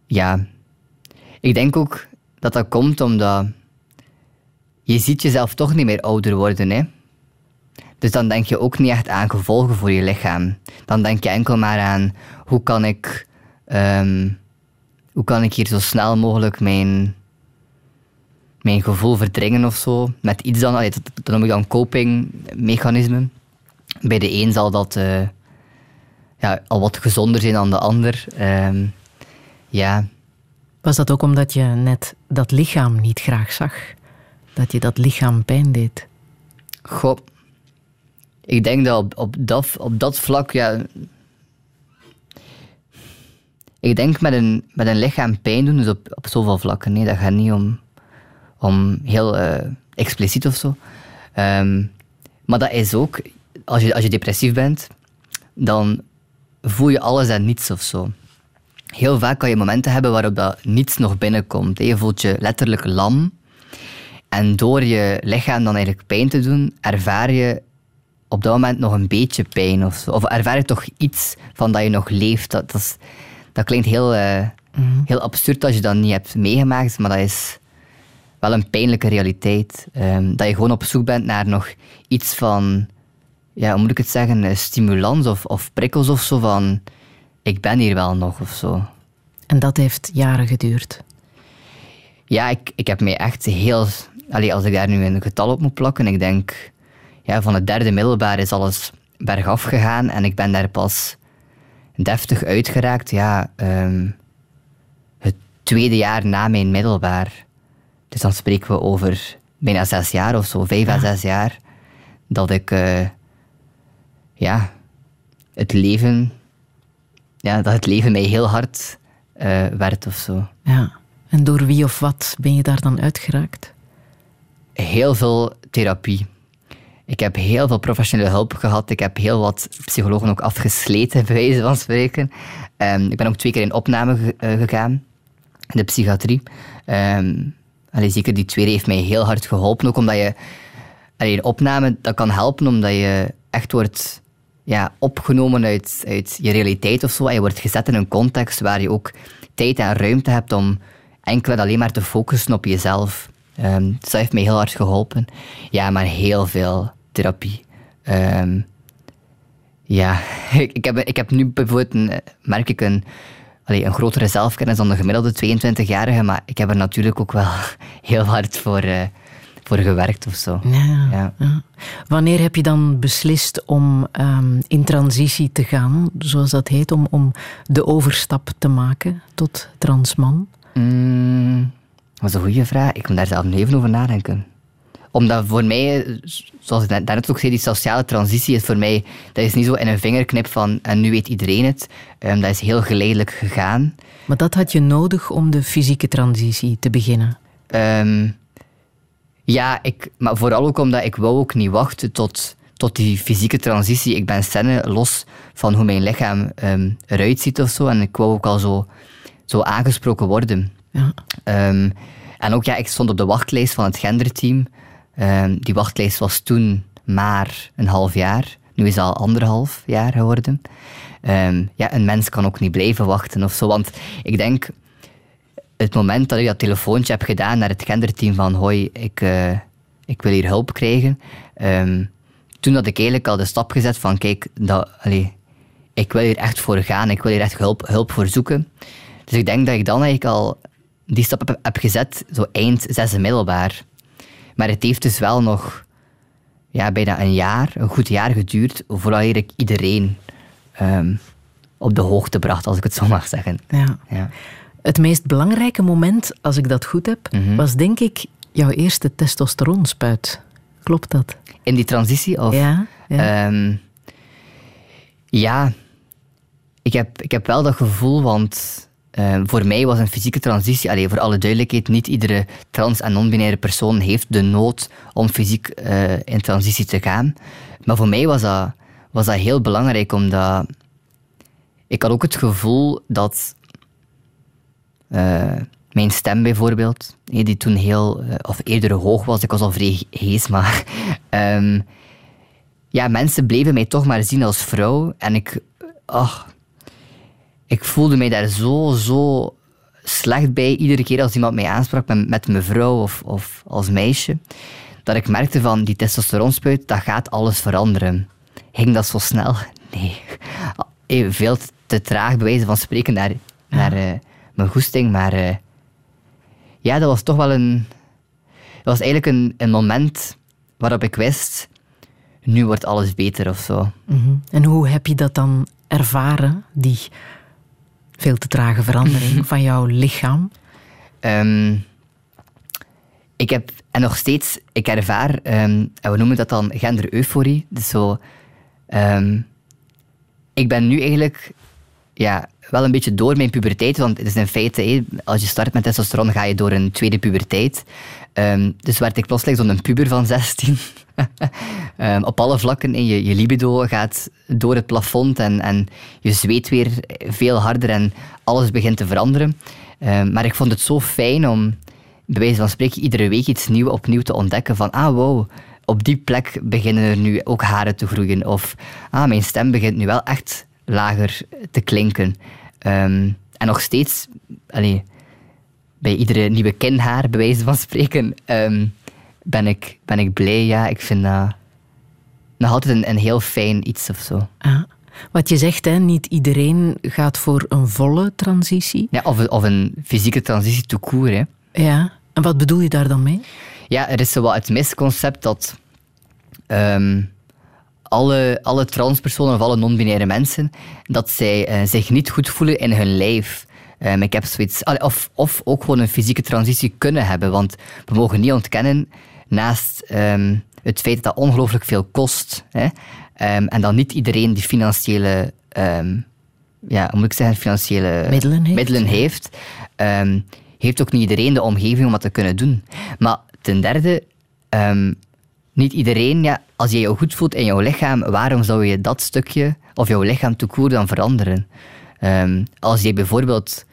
ja. Ik denk ook dat dat komt omdat je ziet jezelf toch niet meer ouder worden, hè. Dus dan denk je ook niet echt aan gevolgen voor je lichaam. Dan denk je enkel maar aan hoe kan ik, ehm, hoe kan ik hier zo snel mogelijk mijn, mijn gevoel verdringen of zo. Met iets dan, dat, noem ik dan copingmechanisme. Bij de een zal dat eh, ja, al wat gezonder zijn dan de ander. Ehm, Ja, Was dat ook omdat je net dat lichaam niet graag zag? Dat je dat lichaam pijn deed? goh. Ik denk dat op, op, dat, op dat vlak, ja... Ik denk met een, met een lichaam pijn doen, dus op, op zoveel vlakken. Nee, dat gaat niet om, om heel eh, expliciet of zo. Ehm, maar dat is ook, als je, als je depressief bent, dan voel je alles en niets of zo. Heel vaak kan je momenten hebben waarop dat niets nog binnenkomt. Je voelt je letterlijk lam. En door je lichaam dan eigenlijk pijn te doen, ervaar je op dat moment nog een beetje pijn of zo. Of ervaar je toch iets van dat je nog leeft. Dat, dat, is- dat klinkt heel, eh, heel absurd als je dat niet hebt meegemaakt, maar dat is wel een pijnlijke realiteit. Ehm, dat je gewoon op zoek bent naar nog iets van, ja, hoe moet ik het zeggen, stimulans of, of prikkels of zo van, ik ben hier wel nog of zo. En dat heeft jaren geduurd. Ja, ik, ik heb mij echt heel... Allee, als ik daar nu een getal op moet plakken, ik denk... Ja, van het derde middelbaar is alles bergaf gegaan en ik ben daar pas deftig uitgeraakt. Ja, ehm, het tweede jaar na mijn middelbaar. Dus dan spreken we over bijna zes jaar of zo, vijf à zes jaar. Dat ik... eh, ja, het leven... Ja, dat het leven mij heel hard eh, werd of zo. Ja. En door wie of wat ben je daar dan uitgeraakt? heel veel therapie. Ik heb heel veel professionele hulp gehad. Ik heb heel wat psychologen ook afgesleten, bij wijze van spreken. Ehm, ik ben ook twee keer in opname eh, gegaan, in de psychiatrie. Allee, zeker die tweede heeft mij heel hard geholpen, ook omdat je... Allee, een opname, dat kan helpen omdat je echt wordt ja, opgenomen uit, uit je realiteit of zo. En je wordt gezet in een context waar je ook tijd en ruimte hebt om enkel en alleen maar te focussen op jezelf. Dus dat heeft mij heel hard geholpen. Ja, maar heel veel therapie. Ehm, ja, ik, heb, ik heb nu bijvoorbeeld, een, eh, merk ik, een, allee, een grotere zelfkennis dan de gemiddelde 22-jarige, maar ik heb er natuurlijk ook wel heel hard voor, eh, voor gewerkt of zo. Ja, Ja. ja. Wanneer heb je dan beslist om ehm, in transitie te gaan, zoals dat heet, om, om de overstap te maken tot transman? Mm, dat is een goede vraag. Ik moet daar zelf even over nadenken. Omdat voor mij, zoals ik net- daarnet ook zei, die sociale transitie is voor mij, dat is niet zo in een vingerknip van en nu weet iedereen het. Ehm, dat is heel geleidelijk gegaan. Maar dat had je nodig om de fysieke transitie te beginnen. Ehm, ja, ik, maar vooral ook omdat ik wou ook niet wachten tot, tot die fysieke transitie. Ik ben scène los van hoe mijn lichaam ehm, eruit ziet of zo. En ik wou ook al zo, zo aangesproken worden. Ja. En ook, ja, ik stond op de wachtlijst van het genderteam. Ehm, die wachtlijst was toen maar een half jaar. Nu is het al anderhalf jaar geworden. Ehm, ja, een mens kan ook niet blijven wachten of zo. Want ik denk, het moment dat ik dat telefoontje heb gedaan naar het genderteam van hoi, ik, eh, ik wil hier hulp krijgen. ehm, toen had ik eigenlijk al de stap gezet van kijk, dat, allee, ik wil hier echt voor gaan. Ik wil hier echt hulp, hulp voor zoeken. Dus ik denk dat ik dan eigenlijk al die stap heb, heb gezet, zo eind zesde middelbaar. Maar het heeft dus wel nog ja, bijna een jaar, een goed jaar geduurd, voordat ik iedereen ehm, op de hoogte bracht, als ik het zo mag zeggen. Ja. Ja. Het meest belangrijke moment, als ik dat goed heb, Mhm. was denk ik jouw eerste testosteronspuit. Klopt dat? In die transitie? Of, Ja, ja. Ehm, ja, ik heb, ik heb wel dat gevoel, want ehm, voor mij was een fysieke transitie, allee, voor alle duidelijkheid, niet iedere trans- en non-binaire persoon heeft de nood om fysiek eh, in transitie te gaan. Maar voor mij was dat, was dat heel belangrijk, omdat ik had ook het gevoel dat eh, mijn stem bijvoorbeeld, eh, die toen heel, eh, of eerder hoog was, ik was al vrij hees, maar ehm, ja, mensen bleven mij toch maar zien als vrouw. En ik, ik voelde mij daar zo, zo slecht bij. Iedere keer als iemand mij aansprak met, met mevrouw of, of als meisje, dat ik merkte van die testosteronspuit, dat gaat alles veranderen. Ging dat zo snel? Nee. Eh, Veel te traag, bij wijze van spreken, naar, naar eh, mijn goesting. Maar eh, ja, dat was toch wel een... Dat was eigenlijk een, een moment waarop ik wist, nu wordt alles beter of zo. Mhm. En hoe heb je dat dan ervaren, die veel te trage verandering van jouw lichaam? Ehm, ik heb, en nog steeds, ik ervaar, ehm, en we noemen dat dan gender-euforie. Dus zo, ehm, ik ben nu eigenlijk ja, wel een beetje door mijn puberteit, want het is in feite, als je start met testosteron, ga je door een tweede puberteit. Ehm, dus werd ik plotseling zo'n puber van 16. Ehm, op alle vlakken. En je, je libido gaat door het plafond en, en je zweet weer veel harder en alles begint te veranderen. Ehm, maar ik vond het zo fijn om, bij wijze van spreken, iedere week iets nieuws opnieuw te ontdekken. Van, ah wow, op die plek beginnen er nu ook haren te groeien. Of, ah, mijn stem begint nu wel echt lager te klinken. Ehm, en nog steeds, allee, bij iedere nieuwe kinhaar, bij wijze van spreken, ehm, ben, ik, ben ik blij. Ja, ik vind dat nog altijd een, een heel fijn iets of zo. Ah. Wat je zegt, hè, niet iedereen gaat voor een volle transitie. Ja, of, of een fysieke transitie tout court. Hè. Ja. En wat bedoel je daar dan mee? Ja, er is zo wat het misconcept dat ehm, alle, alle transpersonen of alle non-binaire mensen, dat zij eh, zich niet goed voelen in hun lijf. Ehm, ik heb zoiets, allee, of, of ook gewoon een fysieke transitie kunnen hebben, want we mogen niet ontkennen, naast ehm, het feit dat dat ongelooflijk veel kost, hè, ehm, en dat niet iedereen die financiële, ja, hoe moet ik zeggen, financiële Middelen heeft. middelen heeft, heeft ook niet iedereen de omgeving om dat te kunnen doen. Maar ten derde, niet iedereen, ja, als je je goed voelt in jouw lichaam, waarom zou je dat stukje of jouw lichaam court dan veranderen? Ehm, als je bijvoorbeeld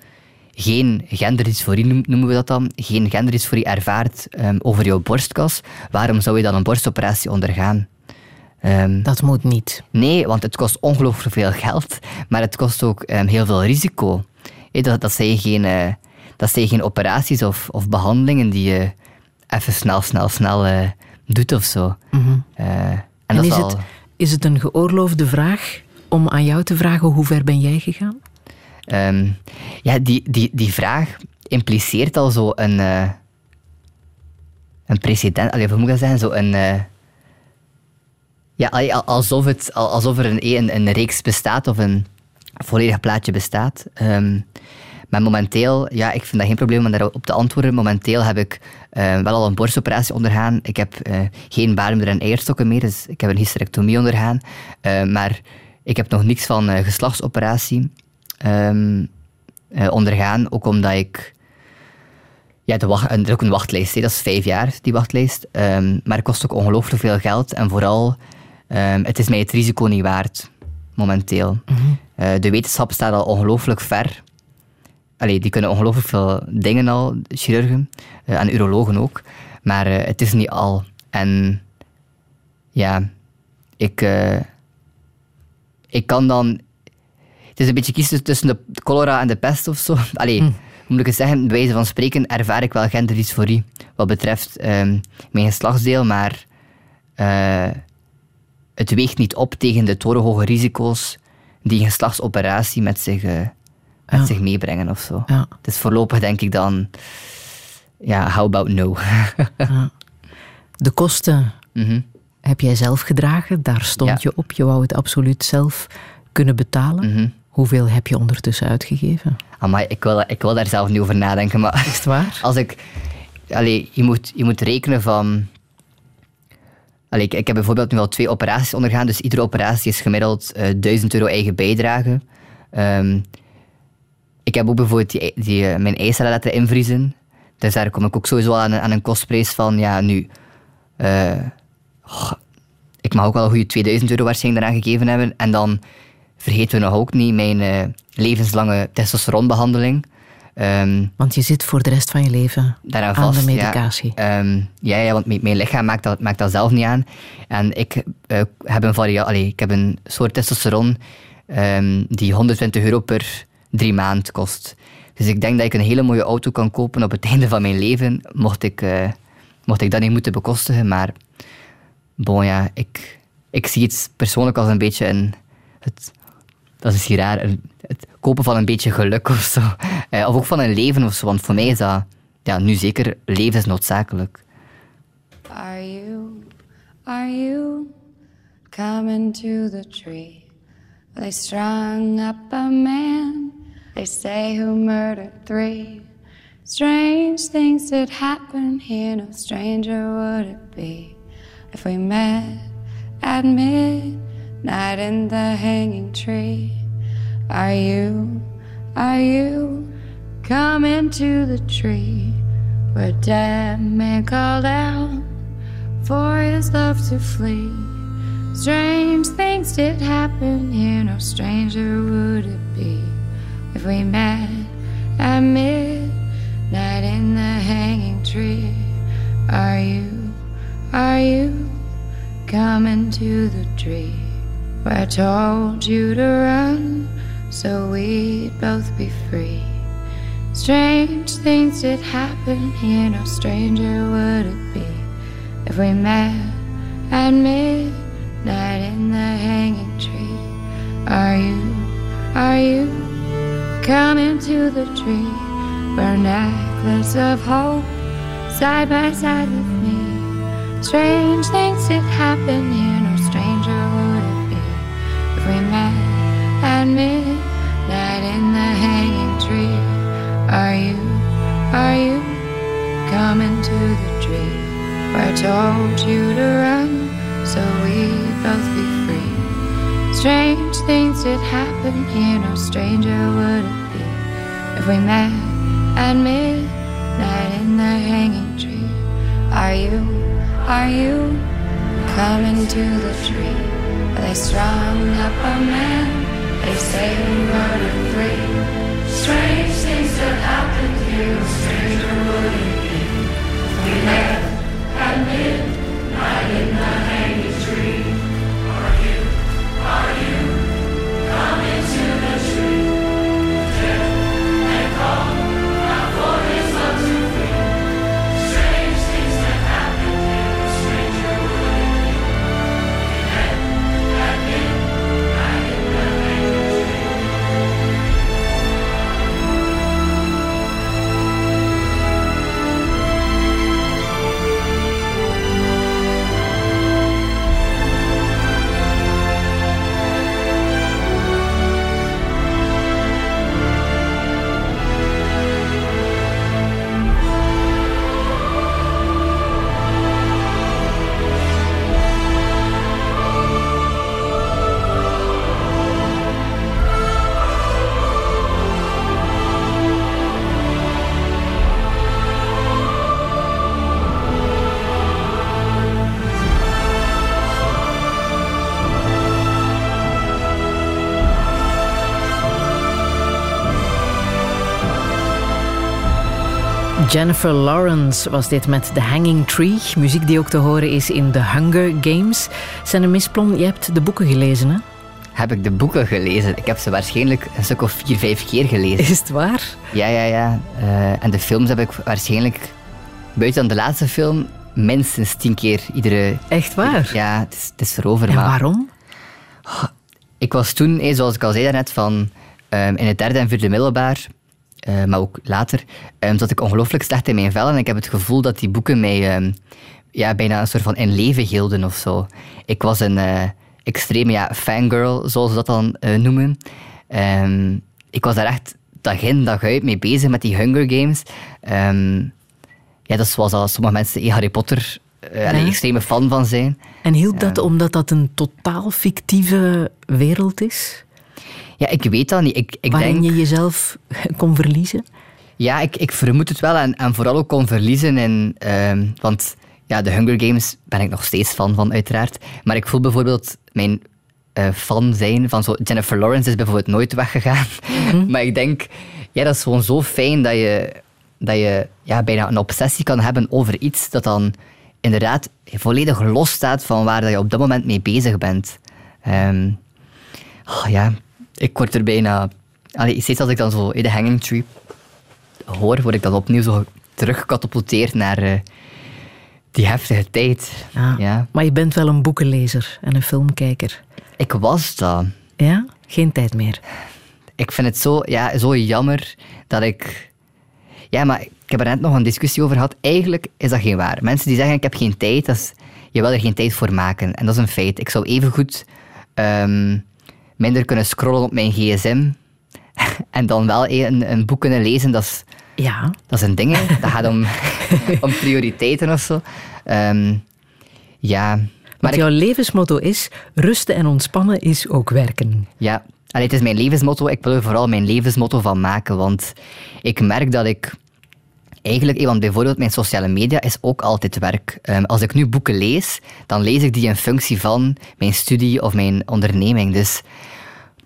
geen genderdysforie, noem- noemen we dat dan, geen genderdysforie ervaart ehm, over jouw borstkas, waarom zou je dan een borstoperatie ondergaan? Ehm, Dat moet niet. Nee, want het kost ongelooflijk veel geld, maar het kost ook heel veel risico. Dat, zijn geen, eh, dat zijn geen operaties of, of behandelingen die je even snel, snel, snel eh, doet of zo. Eh, en En dat is al, het, is het een geoorloofde vraag om aan jou te vragen hoe ver ben jij gegaan? ehm, ja, die, die, die vraag impliceert al zo een, eh, een precedent, allee, hoe moet dat zeggen? Zo een, eh, ja, allee, alsof, het, al- alsof er een, een, een reeks bestaat of een volledig plaatje bestaat. Ehm, maar momenteel, ja, ik vind dat geen probleem om daarop te antwoorden. Momenteel heb ik eh, wel al een borstoperatie ondergaan. Ik heb eh, geen baarmoeder en eierstokken meer, dus ik heb een hysterectomie ondergaan. Eh, maar ik heb nog niks van geslachtsoperatie ehm, eh, ondergaan, ook omdat ik... Ja, de wacht, er is ook een wachtlijst, hè. dat is vijf jaar, die wachtlijst. Ehm, maar het kost ook ongelooflijk veel geld en vooral, ehm, het is mij het risico niet waard, momenteel. Eh, de wetenschap staat al ongelooflijk ver. Allee, die kunnen ongelooflijk veel dingen al, chirurgen eh, en urologen ook. Maar eh, het is niet al. En ja, ik, eh, ik kan dan. Het is een beetje kiezen tussen de cholera en de pest of zo. Allee, hoe moet ik het zeggen? Bij wijze van spreken ervaar ik wel genderdysforie wat betreft ehm, mijn geslachtsdeel, maar het weegt niet op tegen de torenhoge risico's die een geslachtsoperatie met zich, met Ja. zich meebrengen of zo. Ja. Dus voorlopig denk ik dan, ja, how about no? De kosten Mhm. heb jij zelf gedragen. Daar stond je op. Je wou het absoluut zelf kunnen betalen. Mhm. Hoeveel heb je ondertussen uitgegeven? Amai, ik wil, ik wil daar zelf niet over nadenken, maar Is het waar? als ik... Allee, je moet, je moet rekenen van... Allee, ik, ik heb bijvoorbeeld nu al twee operaties ondergaan, dus iedere operatie is gemiddeld eh 1000 euro eigen bijdrage. Ehm, ik heb ook bijvoorbeeld die, die, eh, mijn eicellen laten invriezen. Dus daar kom ik ook sowieso aan, een- aan een kostprijs van, ja, nu... eh, ik mag ook wel een goede 2000 euro waarschijnlijk eraan gegeven hebben. En dan vergeten we nog ook niet mijn eh, levenslange testosteronbehandeling. Ehm, Want je zit voor de rest van je leven daaraan aan vast. de ja. medicatie. Ehm, ja, ja, want mijn, mijn lichaam maakt dat, maakt dat zelf niet aan. En ik, heb, een varia allee, ik heb een soort testosteron ehm, die 120 euro per drie maand kost. Dus ik denk dat ik een hele mooie auto kan kopen op het einde van mijn leven, mocht ik, eh, mocht ik dat niet moeten bekostigen. Maar bon, ja, ik, ik zie het persoonlijk als een beetje een... Dat is hier raar, het kopen van een beetje geluk of zo. Eh, of ook van een leven of zo, want voor mij is dat ja, nu zeker levensnoodzakelijk. Are you, are you coming to the tree? They strung up a man They say who murdered three. Strange things did happen here, no stranger would it be if we met at midnight in the hanging tree. Are you, are you coming to the tree where dead man called out for his love to flee? Strange things did happen here, no stranger would it be if we met at midnight in the hanging tree. Are you, are you coming to the tree where I told you to run so we'd both be free? Strange things did happen here, no stranger would it be if we met at midnight in the hanging tree. Are you, are you coming to the tree where a necklace of hope side by side with me? Strange things did happen here, no stranger would it be if we met at midnight in the hanging tree. Are you, are you coming to the tree where I told you to run so we'd both be free? Strange things did happen here, no stranger would it we met at midnight in the hanging tree. Are you, are you coming to the tree where they strung up a man? They say we murdered three. Strange things that happen here, stranger would it be we met at midnight Jennifer Lawrence was dit met The Hanging Tree. Muziek die ook te horen is in The Hunger Games. Senne Misplon, je hebt de boeken gelezen, hè? Heb ik de boeken gelezen? Ik heb ze waarschijnlijk een stuk of vier, vijf keer gelezen. Is het waar? Ja, ja, ja. Eh, en de films heb ik waarschijnlijk, buiten dan de laatste film, minstens tien keer iedere... Echt waar? Ja, het is, het is erover. En maar waarom? Ik was toen, eh, zoals ik al zei daarnet, van ehm, in het derde en vierde middelbaar, eh, maar ook later, ehm, zat ik ongelooflijk slecht in mijn vel. En ik heb het gevoel dat die boeken mij ehm, ja, bijna een soort van in leven hielden of zo. Ik was een eh, extreme ja, fangirl, zoals ze dat dan eh, noemen. Ehm, ik was daar echt dag in, dag uit mee bezig met die Hunger Games. Ehm, ja, dat is zoals al sommige mensen eh, Harry Potter Ja. extreme fan van zijn. En hielp dat omdat dat een totaal fictieve wereld is? Ja, ik weet dat niet. Ik, ik waarin denk... je jezelf kon verliezen? Ja, ik, ik vermoed het wel en, en vooral ook kon verliezen. In, ehm, want ja, de Hunger Games ben ik nog steeds fan van, uiteraard. Maar ik voel bijvoorbeeld mijn eh, fan zijn van zo... Jennifer Lawrence is bijvoorbeeld nooit weggegaan. maar ik denk, ja, dat is gewoon zo fijn dat je, dat je ja, bijna een obsessie kan hebben over iets dat dan inderdaad volledig los staat van waar dat je op dat moment mee bezig bent. Oh, ja, ik word er bijna... Allee, steeds als ik dan zo in de hanging tree hoor, word ik dan opnieuw zo teruggecatapulteerd naar eh, die heftige tijd. Ja. Ja. Maar je bent wel een boekenlezer en een filmkijker. Ik was dat. Ja? Geen tijd meer. Ik vind het zo, ja, zo jammer dat ik... Ja, maar ik heb er net nog een discussie over gehad. Eigenlijk is dat geen waar. Mensen die zeggen, ik heb geen tijd, dat is, je wil er geen tijd voor maken. En dat is een feit. Ik zou evengoed ehm minder kunnen scrollen op mijn gsm En dan wel een, een boek kunnen lezen, dat is, Ja, dat is een ding. hè. Dat gaat om, om prioriteiten of zo. Ehm, ja, maar want ik, jouw levensmotto is rusten en ontspannen is ook werken. ja. Allee, het is mijn levensmotto. Ik wil er vooral mijn levensmotto van maken. Want ik merk dat ik eigenlijk, want bijvoorbeeld mijn sociale media is ook altijd werk. Ehm, als ik nu boeken lees, dan lees ik die in functie van mijn studie of mijn onderneming. Dus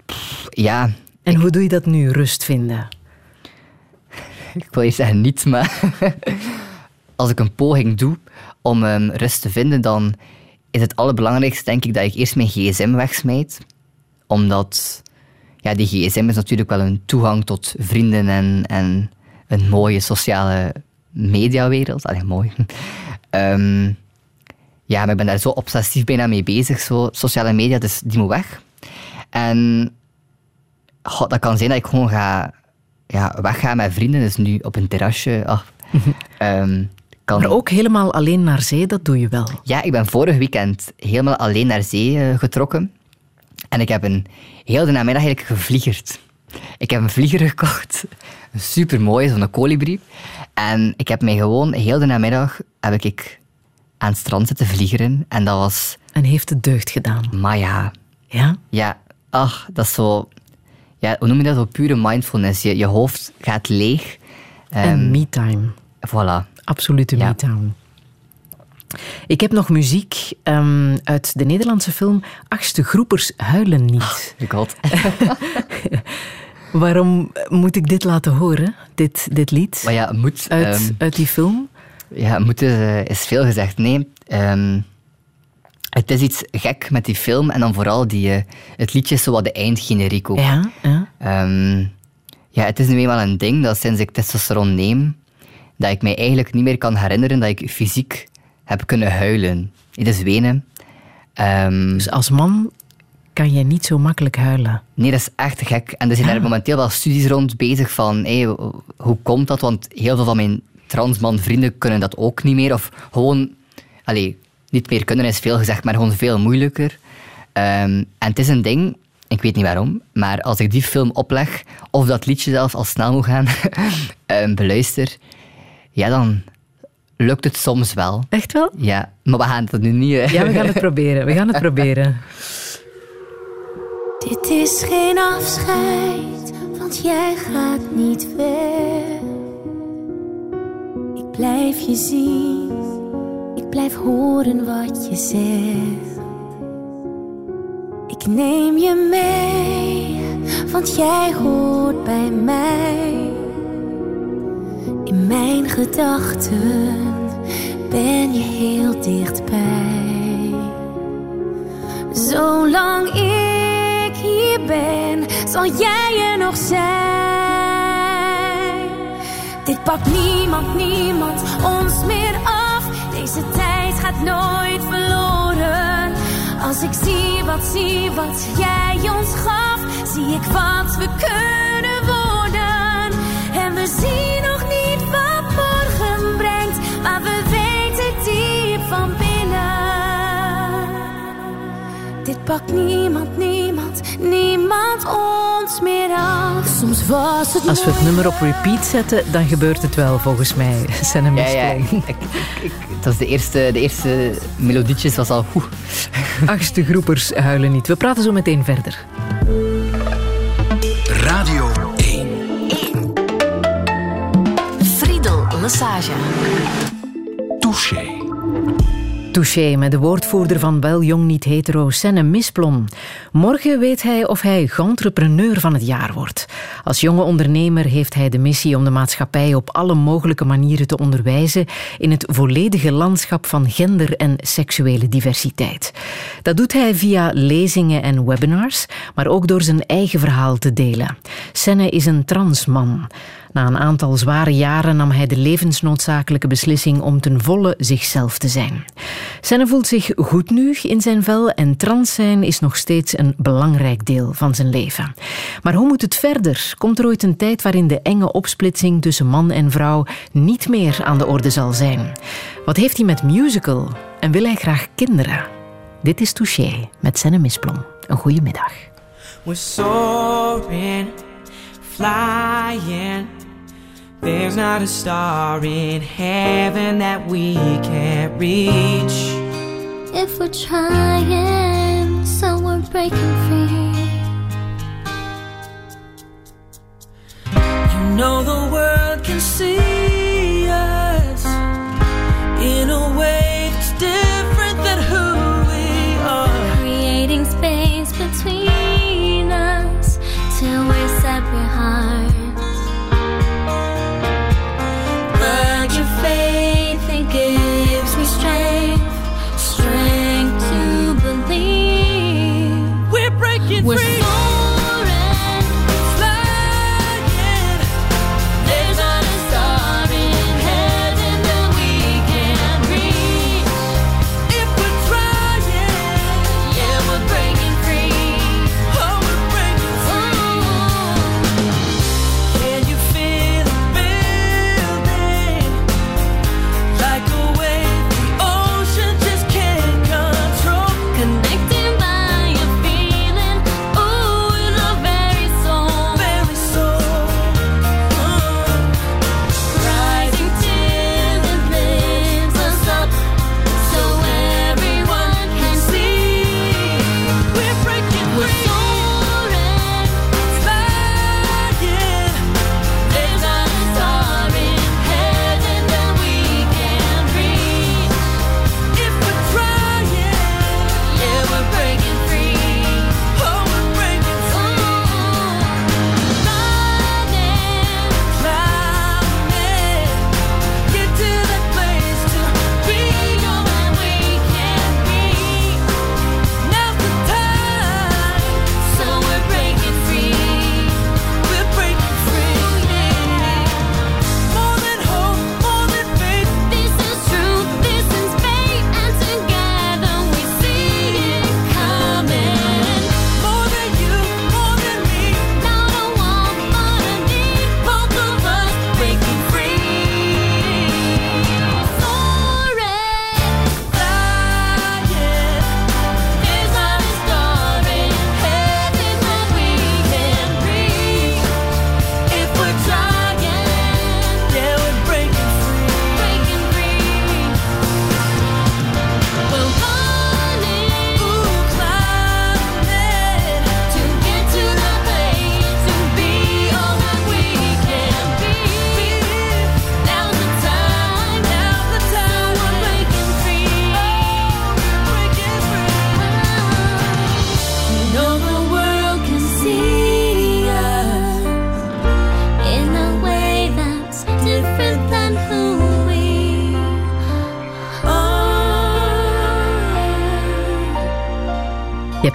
pff, ja, En hoe doe je dat nu, rust vinden? ik wil je zeggen niet, maar als ik een poging doe om ehm, rust te vinden, dan is het allerbelangrijkste denk ik dat ik eerst mijn gsm wegsmijt. Omdat ja, die gsm is natuurlijk wel een toegang tot vrienden en, en een mooie sociale mediawereld. Allee, mooi. Ehm, ja, maar ik ben daar zo obsessief bijna mee bezig, zo, sociale media, dus die moet weg. En dat kan zijn dat ik gewoon ga ja, weggaan met vrienden, dus nu op een terrasje. kan Maar ook helemaal alleen naar zee, dat doe je wel. ja, ik ben vorig weekend helemaal alleen naar zee eh, getrokken. En ik heb een heel de namiddag eigenlijk gevliegerd. Ik heb een vlieger gekocht. Super mooi, zo'n kolibrie. En ik heb mij gewoon heel de namiddag heb ik aan het strand zitten vliegeren. En dat was, En heeft het deugd gedaan. maar ja, Ja? ja, ach, dat is zo... Ja, hoe noem je dat? Zo pure mindfulness. Je, je hoofd gaat leeg. en Ehm, me-time. Voilà. Absolute Ja. me-time. Ik heb nog muziek ehm, uit de Nederlandse film Achtste Groepers huilen niet. God. Waarom moet ik dit laten horen, dit, dit lied? Maar ja, moet... Uit, ehm, uit die film? Ja, moeten eh, is veel gezegd. Nee, ehm, het is iets gek met die film en dan vooral die, eh, het liedje is zo wat de eindgeneriek ook. Ja, ja. Ehm, ja, het is nu eenmaal een ding dat sinds ik testosteron neem, dat ik mij eigenlijk niet meer kan herinneren dat ik fysiek heb kunnen huilen. Het is wenen. Ehm, Dus als man kan jij niet zo makkelijk huilen. Nee, dat is echt gek. En er zijn daar momenteel wel studies rond bezig van hey, hoe komt dat? Want heel veel van mijn transman vrienden kunnen dat ook niet meer. Of gewoon, allee, niet meer kunnen is veel gezegd, maar gewoon veel moeilijker. Ehm, en het is een ding, ik weet niet waarom, maar als ik die film opleg, of dat liedje zelfs al snel moet gaan, ehm, beluister, ja, dan lukt het soms wel. Echt wel? Ja, maar we gaan het nu niet... Ja, we gaan het proberen. We gaan het proberen. Dit is geen afscheid, want jij gaat niet weg. Ik blijf je zien, ik blijf horen wat je zegt. Ik neem je mee, want jij hoort bij mij. In mijn gedachten ben je heel dichtbij. Zolang ik ben, zal jij er nog zijn. Dit pakt niemand, niemand ons meer af. Deze tijd gaat nooit verloren. Als ik zie wat, zie wat jij ons gaf, zie ik wat we kunnen worden. En we zien nog niet wat morgen brengt, maar we weten diep van binnen. Dit pakt niemand, niemand, niemand ons meer af. Soms was het Als we het nummer op repeat zetten, dan gebeurt het wel, volgens mij. Senem Ja, ja, ik, ik, ik- het was de eerste, de eerste melodietjes was al... oeh. Achtste groepers huilen niet. We praten zo meteen verder. Radio 1. Friedel Massage. Touché. Touché met de woordvoerder van Wel Jong Niet Hetero, Senne Misplom. Morgen weet hij of hij entrepreneur van het jaar wordt. Als jonge ondernemer heeft hij de missie om de maatschappij op alle mogelijke manieren te onderwijzen in het volledige landschap van gender- en seksuele diversiteit. Dat doet hij via lezingen en webinars, maar ook door zijn eigen verhaal te delen. Senne is een transman. Na een aantal zware jaren nam hij de levensnoodzakelijke beslissing om ten volle zichzelf te zijn. Senne voelt zich goed nu in zijn vel en trans zijn is nog steeds een belangrijk deel van zijn leven. Maar hoe moet het verder? Komt er ooit een tijd waarin de enge opsplitsing tussen man en vrouw niet meer aan de orde zal zijn? Wat heeft hij met musical? En wil hij graag kinderen? Dit is Touché met Senne Misplom. Een goede middag. Flying. There's not a star in heaven that we can't reach. If we're trying, so we're breaking free. You know the world can see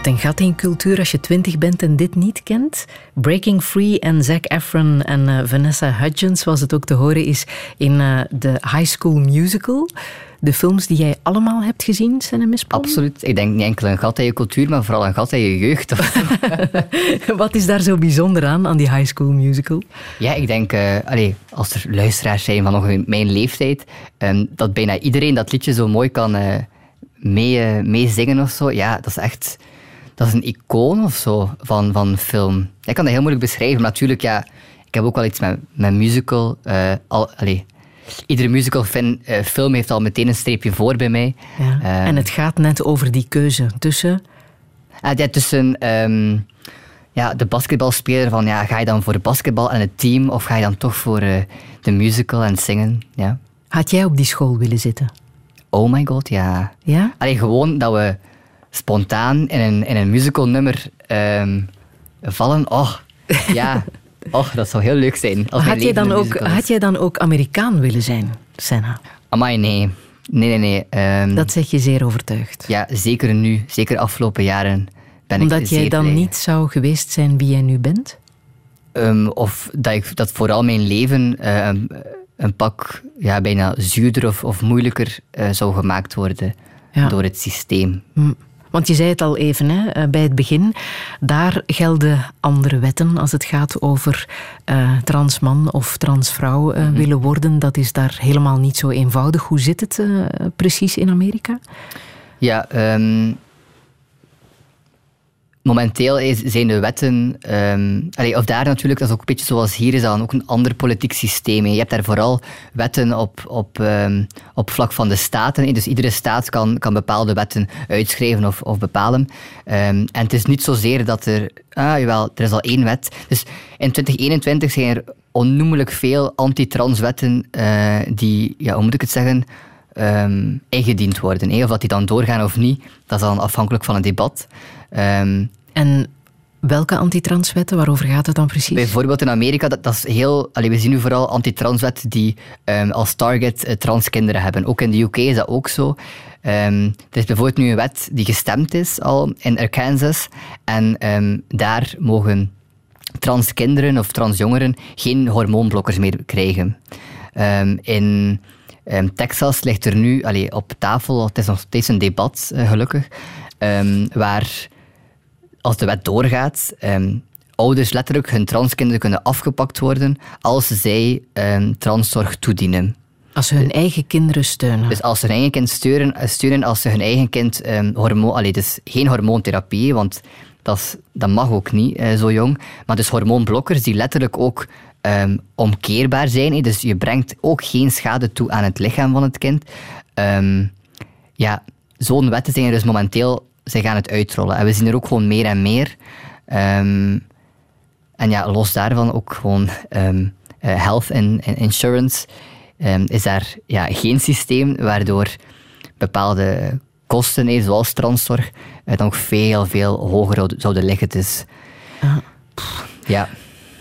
hebt een gat in cultuur als je twintig bent en dit niet kent. Breaking Free en Zac Efron en eh, Vanessa Hudgens, zoals het ook te horen is in eh, de High School Musical. De films die jij allemaal hebt gezien, zijn er mispannen? Absoluut. Ik denk niet enkel een gat in je cultuur, maar vooral een gat in je jeugd. Wat is daar zo bijzonder aan, aan die High School Musical? Ja, ik denk, eh, als er luisteraars zijn van nog mijn leeftijd, ehm, dat bijna iedereen dat liedje zo mooi kan eh mee, meezingen of zo. Ja, dat is echt dat is een icoon of zo van, van film. Ik kan dat heel moeilijk beschrijven, maar natuurlijk, ja, ik heb ook wel iets met, met musical. eh, al, iedere musical fan, eh, film heeft al meteen een streepje voor bij mij. Ja. Ehm, en het gaat net over die keuze tussen... Ah, ja, tussen ehm, ja, de basketbalspeler van ja, ga je dan voor de basketbal en het team of ga je dan toch voor eh, de musical en het zingen? Ja. Had jij op die school willen zitten? Oh my god, ja. Ja? Allee, gewoon dat we spontaan in een, in een musical nummer ehm, vallen. Oh, ja. Oh, dat zou heel leuk zijn. Als Had jij, dan ook, had jij dan ook Amerikaan willen zijn, Senna? Amai, nee. Nee, nee, nee. Ehm, Dat zeg je zeer overtuigd. Ja, zeker nu. Zeker afgelopen jaren ben ik Omdat jij dan blij. niet zou geweest zijn wie jij nu bent? Ehm, of dat, ik, dat vooral mijn leven een, pak ja, bijna zuurder of, of moeilijker eh, zou gemaakt worden Ja. door het systeem. Hm. Want je zei het al even hè, eh, bij het begin. Daar gelden andere wetten als het gaat over eh, transman of transvrouw eh, willen worden. Dat is daar helemaal niet zo eenvoudig. Hoe zit het precies in Amerika? Ja, ehm, momenteel is, zijn de wetten, ehm, of daar natuurlijk, dat is ook een beetje zoals hier is, dan ook een ander politiek systeem. Je hebt daar vooral wetten op, op, ehm, op vlak van de staten. Dus iedere staat kan, kan bepaalde wetten uitschrijven of, of bepalen. Ehm, en het is niet zozeer dat er, ah jawel, er is al één wet. Dus in 2021 zijn er onnoemelijk veel anti-transwetten eh, die, ja, hoe moet ik het zeggen, ingediend worden. Of dat die dan doorgaan of niet, dat is dan afhankelijk van het debat. Ehm, En welke antitranswetten, waarover gaat het dan precies? Bijvoorbeeld in Amerika, dat, dat is heel... Allee, we zien nu vooral antitranswetten die ehm, als target eh, transkinderen hebben. Ook in de UK is dat ook zo. Ehm, er is bijvoorbeeld nu een wet die gestemd is al in Arkansas. En ehm, daar mogen transkinderen of transjongeren geen hormoonblokkers meer krijgen. In Texas ligt er nu allee, op tafel, het is nog steeds een debat, eh, gelukkig, waar als de wet doorgaat, ehm, ouders letterlijk hun transkinderen kunnen afgepakt worden als zij ehm, transzorg toedienen. Als ze hun eigen kinderen steunen. Dus als ze hun eigen kind steunen, eh, steunen als ze hun eigen kind ehm hormoon... Allee, dus geen hormoontherapie, want dat, is- dat mag ook niet eh, zo jong. Maar dus hormoonblokkers die letterlijk ook omkeerbaar zijn. Dus je brengt ook geen schade toe aan het lichaam van het kind. Ja, zo'n wetten zijn er dus momenteel... Zij gaan het uitrollen. En we zien er ook gewoon meer en meer. Ehm, en ja, los daarvan ook gewoon ehm, eh, health en en insurance. ehm, is daar ja, geen systeem waardoor bepaalde kosten, hè, zoals transzorg, eh, dan nog veel, veel hoger zouden- liggen. Dus, pff, ja.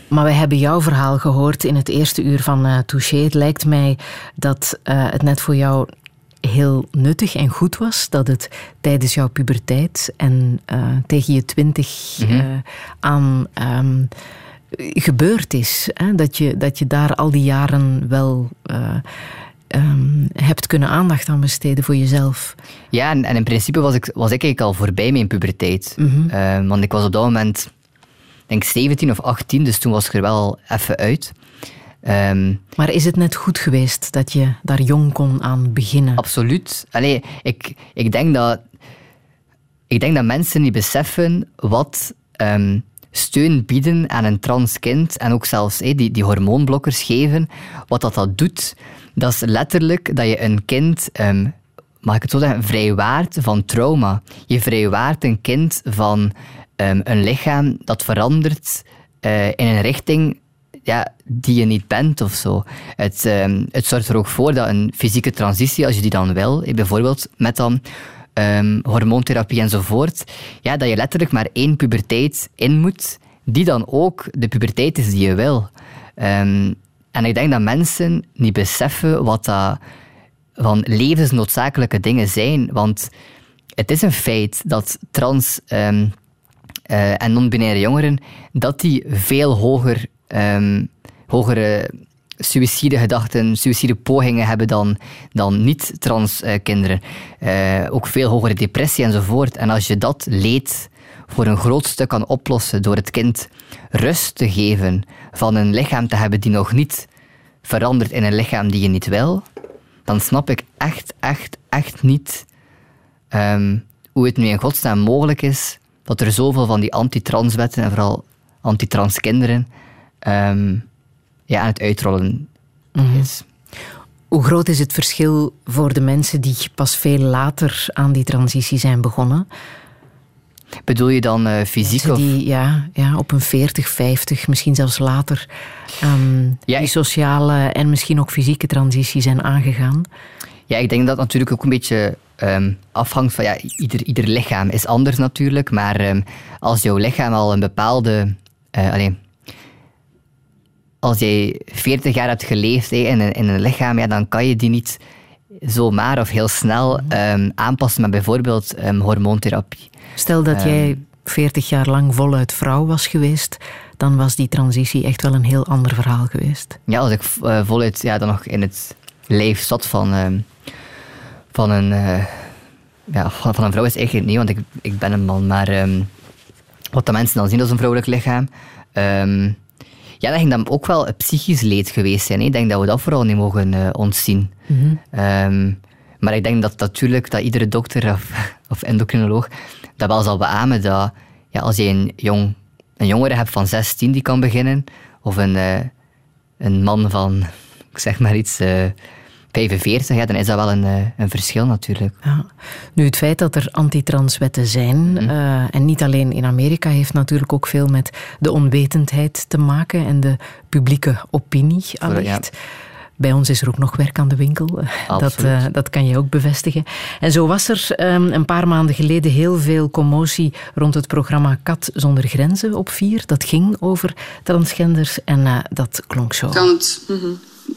Maar wij hebben jouw verhaal gehoord in het eerste uur van eh Touché. Het lijkt mij dat eh, het net voor jou heel nuttig en goed was dat het tijdens jouw puberteit en eh, tegen je twintig Mhm. eh, aan ehm, gebeurd is. Hè? Dat, je, dat je daar al die jaren wel eh, ehm, hebt kunnen aandacht aan besteden voor jezelf. Ja, en, en in principe was ik, was ik eigenlijk al voorbij mijn puberteit. Eh, want ik was op dat moment, denk 17 of 18, dus toen was ik er wel even uit. Ehm, Maar is het net goed geweest dat je daar jong kon aan beginnen? Absoluut. Allee, ik, ik, denk dat, ik denk dat mensen niet beseffen wat ehm, steun bieden aan een trans kind en ook zelfs hey, die, die hormoonblokkers geven, wat dat, dat doet. Dat is letterlijk dat je een kind, ehm, mag ik het zo zeggen, vrijwaart van trauma. Je vrijwaart een kind van een lichaam dat verandert eh, in een richting ja, die je niet bent of zo. Het, ehm, het zorgt er ook voor dat een fysieke transitie, als je die dan wil, eh, bijvoorbeeld met dan ehm, hormoontherapie enzovoort, ja, dat je letterlijk maar één puberteit in moet, die dan ook de puberteit is die je wil. Ehm, en ik denk dat mensen niet beseffen wat dat van levensnoodzakelijke dingen zijn, want het is een feit dat trans eh, en non-binaire jongeren, dat die veel hoger, ehm, hogere suïcidegedachten, suïcidepogingen hebben dan, dan niet-trans eh, kinderen. Eh, ook veel hogere depressie enzovoort. En als je dat leed voor een groot stuk kan oplossen door het kind rust te geven van een lichaam te hebben die nog niet verandert in een lichaam die je niet wil, dan snap ik echt, echt, echt niet ehm, hoe het nu in godsnaam mogelijk is dat er zoveel van die anti-transwetten en vooral anti-trans kinderen ehm, ja, aan het uitrollen is. Hoe groot is het verschil voor de mensen die pas veel later aan die transitie zijn begonnen? Bedoel je dan eh, fysiek Mensen of... die ja, ja, op een 40, 50, misschien zelfs later Ja, die sociale en misschien ook fysieke transitie zijn aangegaan? Ja, ik denk dat het natuurlijk ook een beetje ehm, afhangt van... Ja, ieder, ieder lichaam is anders natuurlijk, maar ehm, als jouw lichaam al een bepaalde... allee, als jij 40 jaar hebt geleefd in, een, in een lichaam, ja, dan kan je die niet zomaar of heel snel ehm, aanpassen met bijvoorbeeld ehm, hormoontherapie. Stel dat Ehm. jij 40 jaar lang voluit vrouw was geweest, dan was die transitie echt wel een heel ander verhaal geweest. Ja, als ik eh, voluit ja, dan nog in het lijf zat van, van, een, eh, ja, van, een vrouw is eigenlijk niet, want ik, ik ben een man. Maar wat de mensen dan zien als een vrouwelijk lichaam, ja, dat ging dan ook wel een psychisch leed geweest zijn. hè. Ik denk dat we dat vooral niet mogen eh, ontzien. Ehm, maar ik denk dat natuurlijk dat iedere dokter of, of endocrinoloog dat wel zal beamen dat ja, als je een, jong, een jongere hebt van 16 die kan beginnen, of een, eh, een man van, ik zeg maar iets, eh 45, ja, dan is dat wel een, eh, een verschil natuurlijk. Ja. Nu, het feit dat er antitranswetten zijn, eh, en niet alleen in Amerika, heeft natuurlijk ook veel met de onwetendheid te maken en de publieke opinie allicht. Bij ons is er ook nog werk aan de winkel. Dat, eh, dat kan je ook bevestigen. En zo was er ehm, een paar maanden geleden heel veel commotie rond het programma Kat zonder grenzen op vier. Dat ging over transgenders en eh, dat klonk zo. Kan het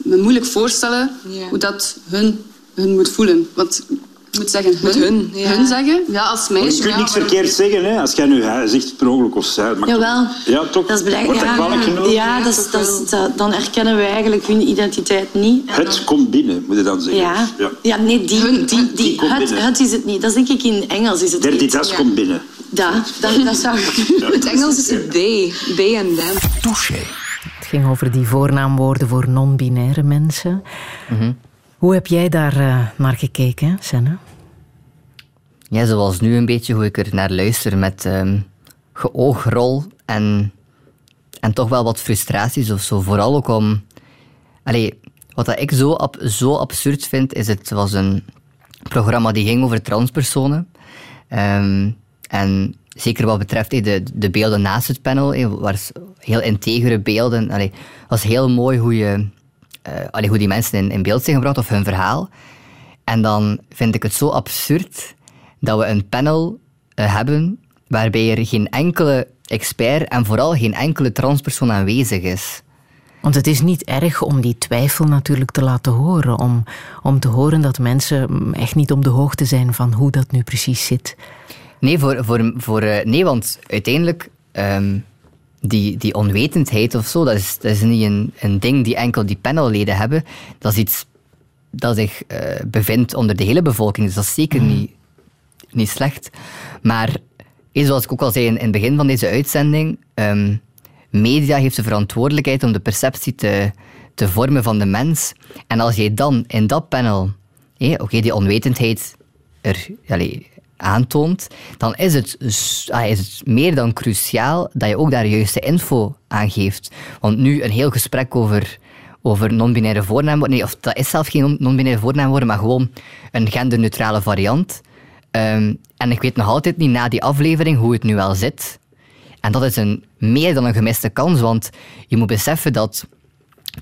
me moeilijk voorstellen hoe dat hun, hun moet voelen. Want ik moet zeggen, hun, hun, ja. hun zeggen. Ja, als Maar meisje. je kunt ja, niks verkeerd zeggen, hè? Als jij nu hij zegt per ongeluk of zij. Jawel. toch- Ja, toch? Dat is belangrijk. Wordt dat Ja, kwalijk genomen? ja dat is, dat is- dat- dan erkennen wij eigenlijk hun identiteit niet. Het komt binnen, moet je dan zeggen. Ja. ja, nee, die, die, die, die komt het, binnen. het is het niet. Dat is denk ik in Engels is het Ja. komt binnen. Ja, dat, dat zou In het Engels is het they, they and them. Touché. Ging over die voornaamwoorden voor non-binaire mensen. Hoe heb jij daar eh, naar gekeken, Senne? Ja, zoals nu een beetje hoe ik er naar luister met ehm geoogrol en, en toch wel wat frustraties of zo. Vooral ook om... Allee, wat dat ik zo, ab- zo absurd vind, is het was een programma die ging over transpersonen. Ehm, en zeker wat betreft de, de beelden naast het panel, waar heel integere beelden. Het was heel mooi hoe, je, eh, allee, hoe die mensen in, in beeld zijn gebracht of hun verhaal. En dan vind ik het zo absurd dat we een panel eh, hebben waarbij er geen enkele expert en vooral geen enkele transpersoon aanwezig is. Want het is niet erg om die twijfel natuurlijk te laten horen. Om, om te horen dat mensen mm, echt niet op de hoogte zijn van hoe dat nu precies zit. Nee, voor, voor, voor, eh, nee want uiteindelijk, ehm, die, die onwetendheid of zo, dat is, dat is niet een, een ding die enkel die panelleden hebben. Dat is iets dat zich eh, bevindt onder de hele bevolking. Dus dat is zeker niet, niet slecht. Maar eh, zoals ik ook al zei in, in het begin van deze uitzending, ehm, media heeft de verantwoordelijkheid om de perceptie te, te vormen van de mens. En als jij dan in dat panel, hé, oké, die onwetendheid er allee, aantoont, dan is het, ah, is het meer dan cruciaal dat je ook daar juiste info aan geeft. Want nu een heel gesprek over, over non-binaire voornaamwoorden, nee, of dat is zelfs geen non- non-binaire voornaamwoorden, maar gewoon een genderneutrale variant. Ehm, en ik weet nog altijd niet na die aflevering hoe het nu wel zit. En dat is een, meer dan een gemiste kans, want je moet beseffen dat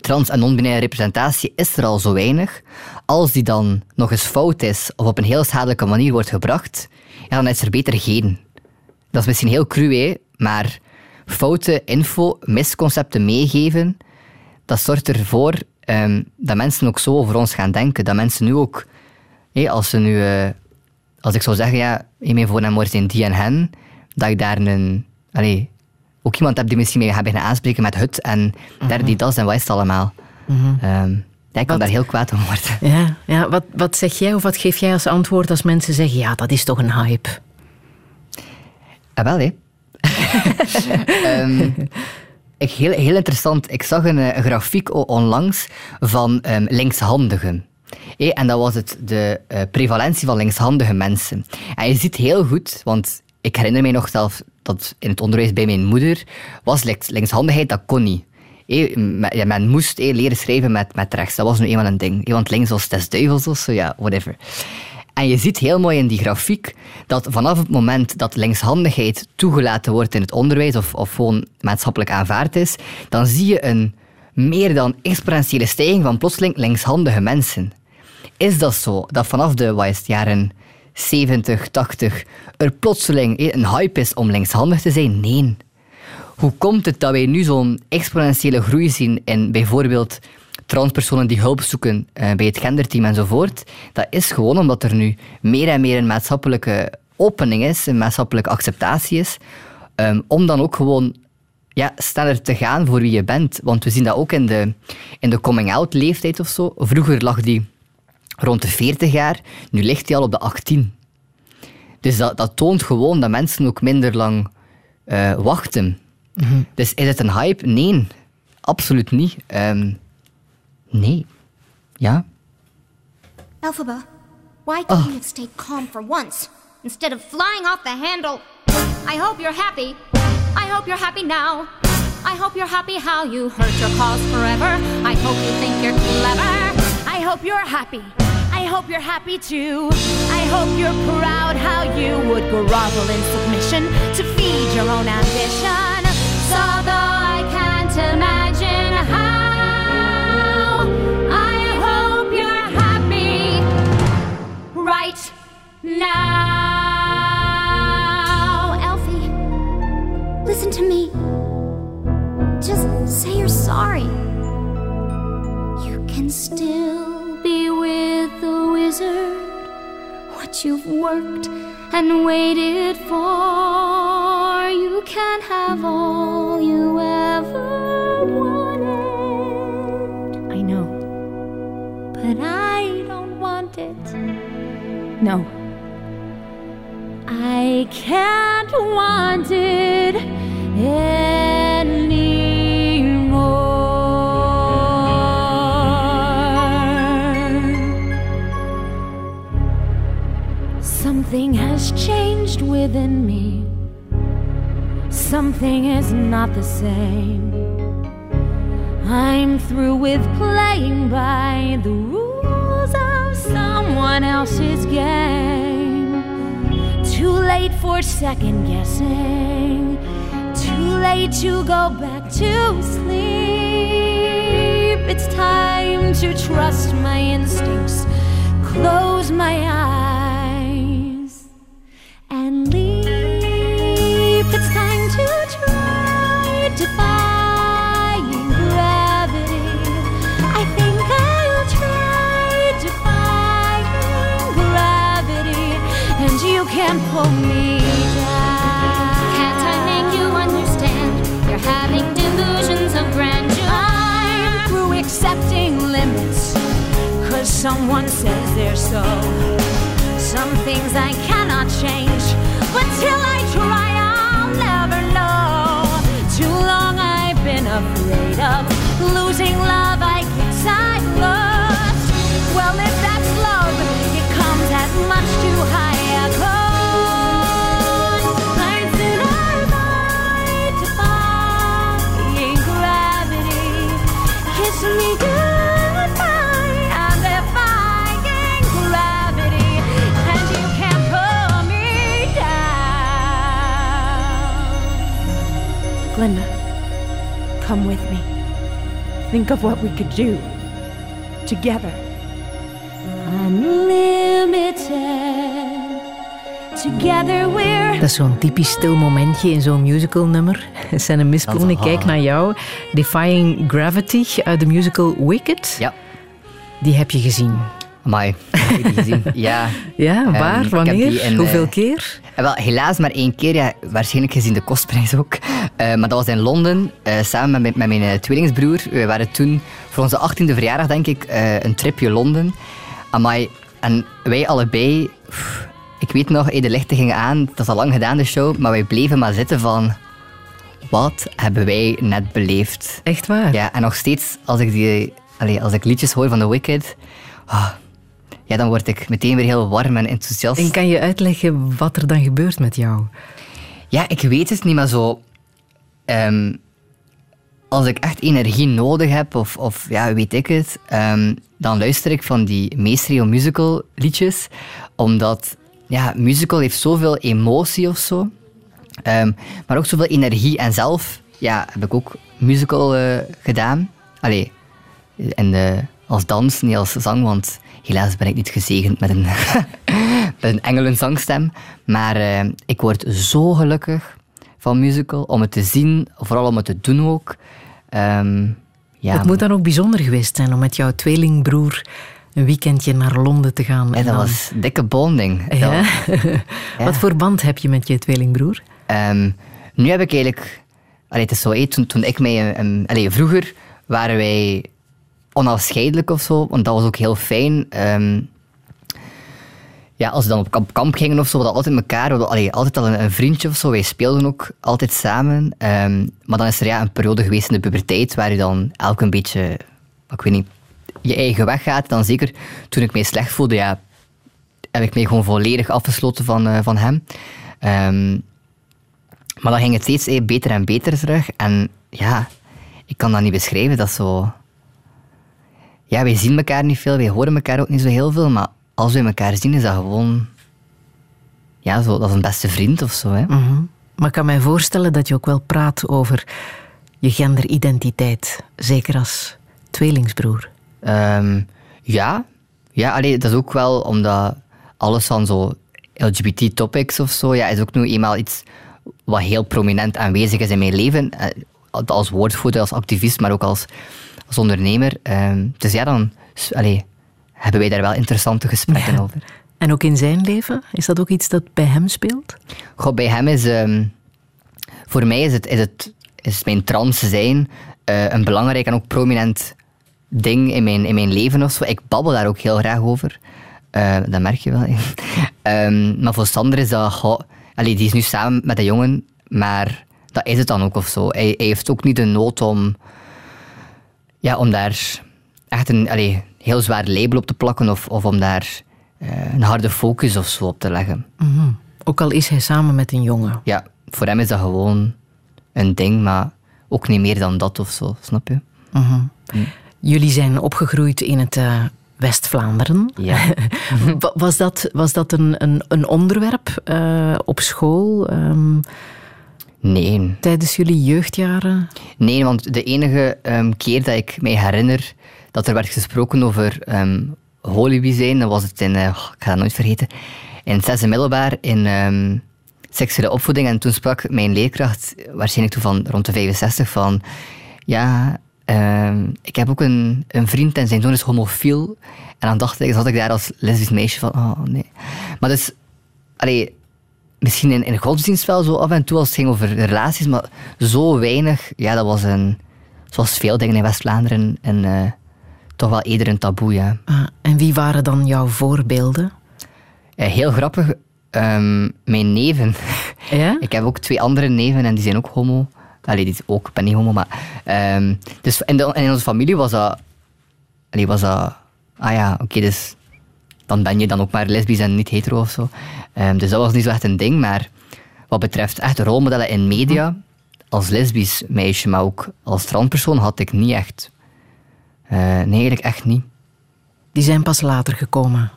trans- en non-binaire representatie is er al zo weinig. Als die dan nog eens fout is of op een heel schadelijke manier wordt gebracht, ja, dan is er beter geen. Dat is misschien heel cru, maar foute info, misconcepten meegeven, dat zorgt ervoor ehm, dat mensen ook zo over ons gaan denken. Dat mensen nu ook, hé, als ze nu, eh, als ik zou zeggen, ja, hé, mijn voornaamwoorden zijn die en hen, dat ik daar een, allee, ook iemand heb die misschien mee gaat beginnen aanspreken met het en daar die das en wat is het allemaal. Ja, ik kan daar heel kwaad om worden. Ja, ja wat, wat zeg jij of wat geef jij als antwoord als mensen zeggen: ja, dat is toch een hype? Ah, wel, hè. Ehm, ik, heel, heel interessant. Ik zag een, eh, een grafiek onlangs van ehm, linkshandigen. En dat was het, de eh, prevalentie van linkshandige mensen. En je ziet heel goed, want ik herinner mij nog zelf dat in het onderwijs bij mijn moeder was links, linkshandigheid, dat kon niet. Me- ja, men moest hé, leren schrijven met, met rechts. Dat was nu eenmaal een ding. Hé, want links was des duivels of zo, ja, whatever. En je ziet heel mooi in die grafiek dat vanaf het moment dat linkshandigheid toegelaten wordt in het onderwijs of, of gewoon maatschappelijk aanvaard is, dan zie je een meer dan exponentiële stijging van plotseling linkshandige mensen. Is dat zo? Dat vanaf de wat jaren 70, 80 er plotseling eh, een hype is om linkshandig te zijn? Nee. Hoe komt het dat wij nu zo'n exponentiële groei zien in bijvoorbeeld transpersonen die hulp zoeken eh, bij het genderteam enzovoort? Dat is gewoon omdat er nu meer en meer een maatschappelijke opening is, een maatschappelijke acceptatie is, ehm, om dan ook gewoon ja, sneller te gaan voor wie je bent. Want we zien dat ook in de, in de coming-out leeftijd of zo. Vroeger lag die rond de 40 jaar, nu ligt die al op de 18. Dus dat, dat toont gewoon dat mensen ook minder lang eh, wachten. Dus is het een hype? Nee, absoluut niet. Ehm, nee. Ja? Elphaba, why can't you have stayed calm for once instead of flying off the handle? I hope you're happy. I hope you're happy now. I hope you're happy how you hurt your cause forever. I hope you think you're clever. I hope you're happy. I hope you're happy too. I hope you're proud how you would grovel in submission to feed your own ambition. So though I can't imagine how, I hope you're happy right now. Elfie, listen to me. Just say you're sorry. Can still be with the wizard. What you've worked and waited for. You can have all you ever wanted. I know. But I don't want it. No. I can't want it anymore. Something has changed within me. Something is not the same. I'm through with playing by the rules of someone else's game. Too late for second guessing. Too late to go back to sleep. It's time to trust my instincts. Close my eyes defying gravity. I think I'll try defying gravity, and you can pull me down. Can't I make you understand? You're having delusions of grandeur. I'm through accepting limits, cause someone says they're so. Some things I cannot come with me. Think of what we could do together. Unlimited. Together we're. Dat is zo'n typisch stil momentje in zo'n musical-nummer. Senne Mispelon, ik kijk naar jou. Defying Gravity uit de musical Wicked. Ja. Die heb je gezien. Amai, gezien? Ja. Ja, Ehm, waar? ik Wanneer? in, Hoeveel keer? Eh, Wel, helaas maar één keer. Ja, waarschijnlijk gezien de kostprijs ook. Eh, maar dat was in Londen, eh, samen met, mijn- met mijn tweelingsbroer. We waren toen voor onze 18e verjaardag, denk ik, een tripje Londen. Amai. En wij allebei... pff, ik weet nog, de lichten gingen aan. Dat is al lang gedaan, de show. Maar wij bleven maar zitten van... Wat hebben wij net beleefd? Echt waar? Ja, en nog steeds, als ik, die, allee, als ik liedjes hoor van The Wicked... ah, ja, dan word ik meteen weer heel warm en enthousiast. En kan je uitleggen wat er dan gebeurt met jou? Ja, ik weet het niet, maar zo... ehm, als ik echt energie nodig heb, of, of ja, weet ik het, ehm, dan luister ik van die Meestrio musical liedjes, omdat ja, musical heeft zoveel emotie of zo, Ehm, maar ook zoveel energie. En zelf ja, heb ik ook musical eh, gedaan. Allee, en, eh, als dans, niet als zang, want helaas ben ik niet gezegend met een, met een engelenzang Maar eh, ik word zo gelukkig van musical, om het te zien, vooral om het te doen ook. Ehm, ja, Het moet dan ook bijzonder geweest zijn om met jouw tweelingbroer een weekendje naar Londen te gaan. En dat dan- was dikke bonding. Ja? was- Ja. Wat voor band heb je met je tweelingbroer? Ehm, nu heb ik eigenlijk... Allee, het is zo, toen, toen ik mij... ehm, allee, vroeger waren wij onafscheidelijk of zo, want dat was ook heel fijn. Ehm, ja, als we dan op kamp, gingen of zo, we hadden altijd elkaar, we altijd al een, een vriendje of zo. Wij speelden ook altijd samen. Ehm, maar dan is er ja, een periode geweest in de puberteit waar je dan elk een beetje, ik weet niet, je eigen weg gaat. Dan zeker toen ik mij slecht voelde, ja, heb ik mij gewoon volledig afgesloten van, eh, van hem. Ehm, Maar dan ging het steeds eh, beter en beter terug. En ja, ik kan dat niet beschrijven. Dat zo... Ja, wij zien elkaar niet veel, wij horen elkaar ook niet zo heel veel. Maar als we elkaar zien, is dat gewoon... Ja, zo, dat is een beste vriend of zo. Hè. Mhm. Maar ik kan mij voorstellen dat je ook wel praat over je genderidentiteit. Zeker als tweelingsbroer. Ehm, ja, ja allee, dat is ook wel omdat alles van zo LGBT-topics of zo, ja, is ook nu eenmaal iets wat heel prominent aanwezig is in mijn leven. Eh, Als woordvoerder, als activist, maar ook als, als ondernemer. Dus ja, dan allee, hebben wij daar wel interessante gesprekken over. En ook in zijn leven? Is dat ook iets dat bij hem speelt? Bij hem is... ehm, voor mij is, het, is, het, is mijn trans zijn eh, een belangrijk en ook prominent ding in mijn, in mijn leven of zo. Ik babbel daar ook heel graag over. Eh, dat merk je wel. Ehm, maar voor Sander is dat... allee, die is nu samen met een jongen, maar dat is het dan ook of zo. Hij, hij heeft ook niet de nood om... Ja, om daar echt een allee, heel zwaar label op te plakken of, of om daar eh, een harde focus of zo op te leggen. Mhm. Ook al is hij samen met een jongen. Ja, voor hem is dat gewoon een ding, maar ook niet meer dan dat of zo, snap je? Mhm. Jullie zijn opgegroeid in het eh, West-Vlaanderen. Ja. Wa- was dat, was dat een, een, een onderwerp eh, op school ehm, Nee. tijdens jullie jeugdjaren? Nee, want de enige ehm, keer dat ik mij herinner dat er werd gesproken over ehm holibi zijn, dan was het in, eh, ik ga dat nooit vergeten, in het zesde middelbaar in ehm, seksuele opvoeding. En toen sprak mijn leerkracht, waarschijnlijk toen van rond de 65, van ja, ik heb ook een, een vriend en zijn zoon is homofiel. En dan dacht ik, zat ik daar als lesbisch meisje van, oh nee. Maar dus, allee, misschien in, in godsdienst wel zo af en toe als het ging over relaties, maar zo weinig. Ja, dat was een, zoals veel dingen in West-Vlaanderen, en eh, toch wel eerder een taboe, ja. Ah, en wie waren dan jouw voorbeelden? Eh, heel grappig, ehm, mijn neven. Ja? Ik heb ook twee andere neven en die zijn ook homo. Allee, die is ook, ik ben niet homo, maar... ehm, dus in, de, in onze familie was dat... Allee, was dat... Ah ja, oké, dus... Dan ben je dan ook maar lesbisch en niet hetero of zo. Ehm, dus dat was niet zo echt een ding, maar... Wat betreft echt rolmodellen in media, als lesbisch meisje, maar ook als transpersoon, had ik niet echt... Eh, nee, eigenlijk echt niet. Die zijn pas later gekomen.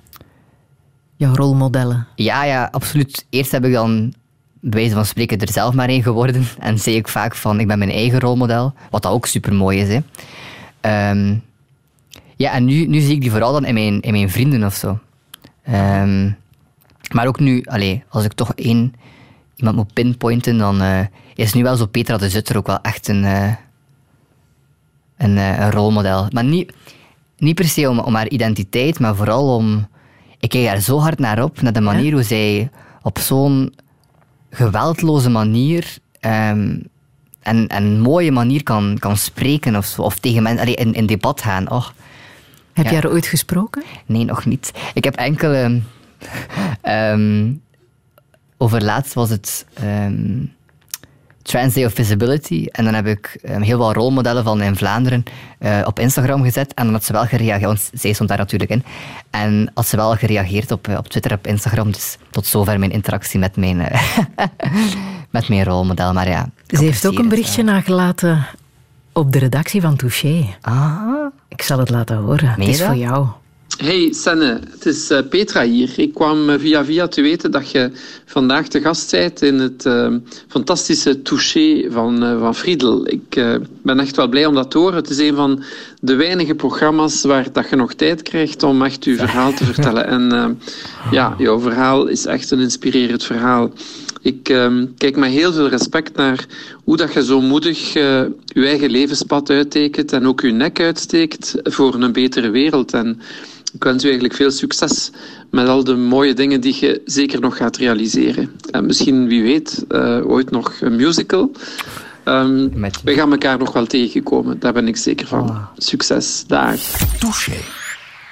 Jouw rolmodellen. Ja, ja, absoluut. Eerst heb ik dan, bij wijze van spreken, er zelf maar één geworden. En zei ik vaak van, ik ben mijn eigen rolmodel. Wat dat ook super mooi is, hè. Ehm, ja, en nu, nu zie ik die vooral dan in mijn, in mijn vrienden of zo. Ehm, maar ook nu, allee, als ik toch één iemand moet pinpointen, dan eh, is nu wel zo Petra de Zutter ook wel echt een, eh, een, eh, een rolmodel. Maar niet, niet per se om, om haar identiteit, maar vooral om... Ik kijk daar zo hard naar op, naar de manier hoe zij op zo'n geweldloze manier ehm, en, en mooie manier kan, kan spreken of, zo, of tegen mensen allee, in, in debat gaan. Och. Heb Ja. jij er ooit gesproken? Nee, nog niet. Ik heb enkele. ehm over laatst was het ehm Trans Day of Visibility. En dan heb ik ehm, heel wat rolmodellen van in Vlaanderen eh, op Instagram gezet. En dan had ze wel gereageerd, want zij stond daar natuurlijk in. En had ze wel gereageerd op, eh, op Twitter, op Instagram. Dus tot zover mijn interactie met mijn, eh, met mijn rolmodel. Maar ja, Ze heeft ook een berichtje nagelaten op de redactie van Touché. Ah. Ik zal het laten horen. Het is voor jou. Hey Senne, het is eh, Petra hier. Ik kwam eh, via via te weten dat je vandaag te gast bent in het eh, fantastische touché van, eh, van Friedel. Ik ben echt wel blij om dat te horen. Het is een van de weinige programma's waar dat je nog tijd krijgt om echt je verhaal te vertellen. En eh, ja, jouw verhaal is echt een inspirerend verhaal. Ik ehm, kijk met heel veel respect naar hoe dat je zo moedig eh, je eigen levenspad uittekent en ook je nek uitsteekt voor een betere wereld. En ik wens u eigenlijk veel succes met al de mooie dingen die je zeker nog gaat realiseren. En misschien, wie weet, eh, ooit nog een musical. Ehm, we gaan elkaar nog wel tegenkomen, daar ben ik zeker van. Succes, dag. Touché.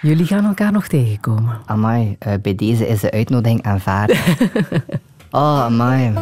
Jullie gaan elkaar nog tegenkomen. Amai, eh, bij deze is de uitnodiging aanvaard. oh, amai.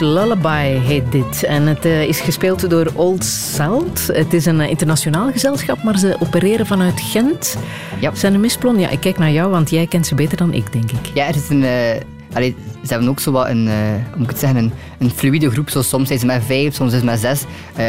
Lullaby heet dit. En het eh, is gespeeld door Old Salt. Het is een eh, internationaal gezelschap, maar ze opereren vanuit Gent. Ja. Zijn de misplon? Ja, ik kijk naar jou, want jij kent ze beter dan ik, denk ik. Ja, er is een... eh, allee, ze hebben ook zo wat een, hoe moet ik het zeggen, een, een fluïde groep. Zo soms zijn ze met vijf, soms is met zes.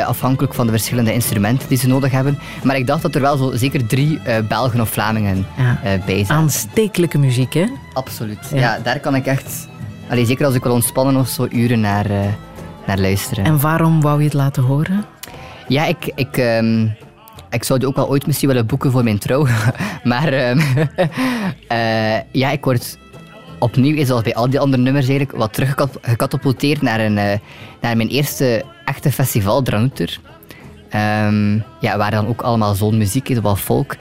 afhankelijk van de verschillende instrumenten die ze nodig hebben. Maar ik dacht dat er wel zo zeker drie Belgen of Vlamingen Ja. bij zijn. Aanstekelijke muziek, hè? Absoluut. Ja. Ja. daar kan ik echt... Allee, zeker als ik wil ontspannen of zo, uren naar, eh, naar luisteren. En waarom wou je het laten horen? Ja, ik, ik, ehm, ik zou het ook wel ooit misschien willen boeken voor mijn trouw. maar ehm, eh, ja, ik word opnieuw, zoals bij al die andere nummers eigenlijk, wat teruggecatapulteerd naar, een, eh, naar mijn eerste echte festival, Dranouter. Ehm, ja, waar dan ook allemaal zo'n muziek, zo wat folk,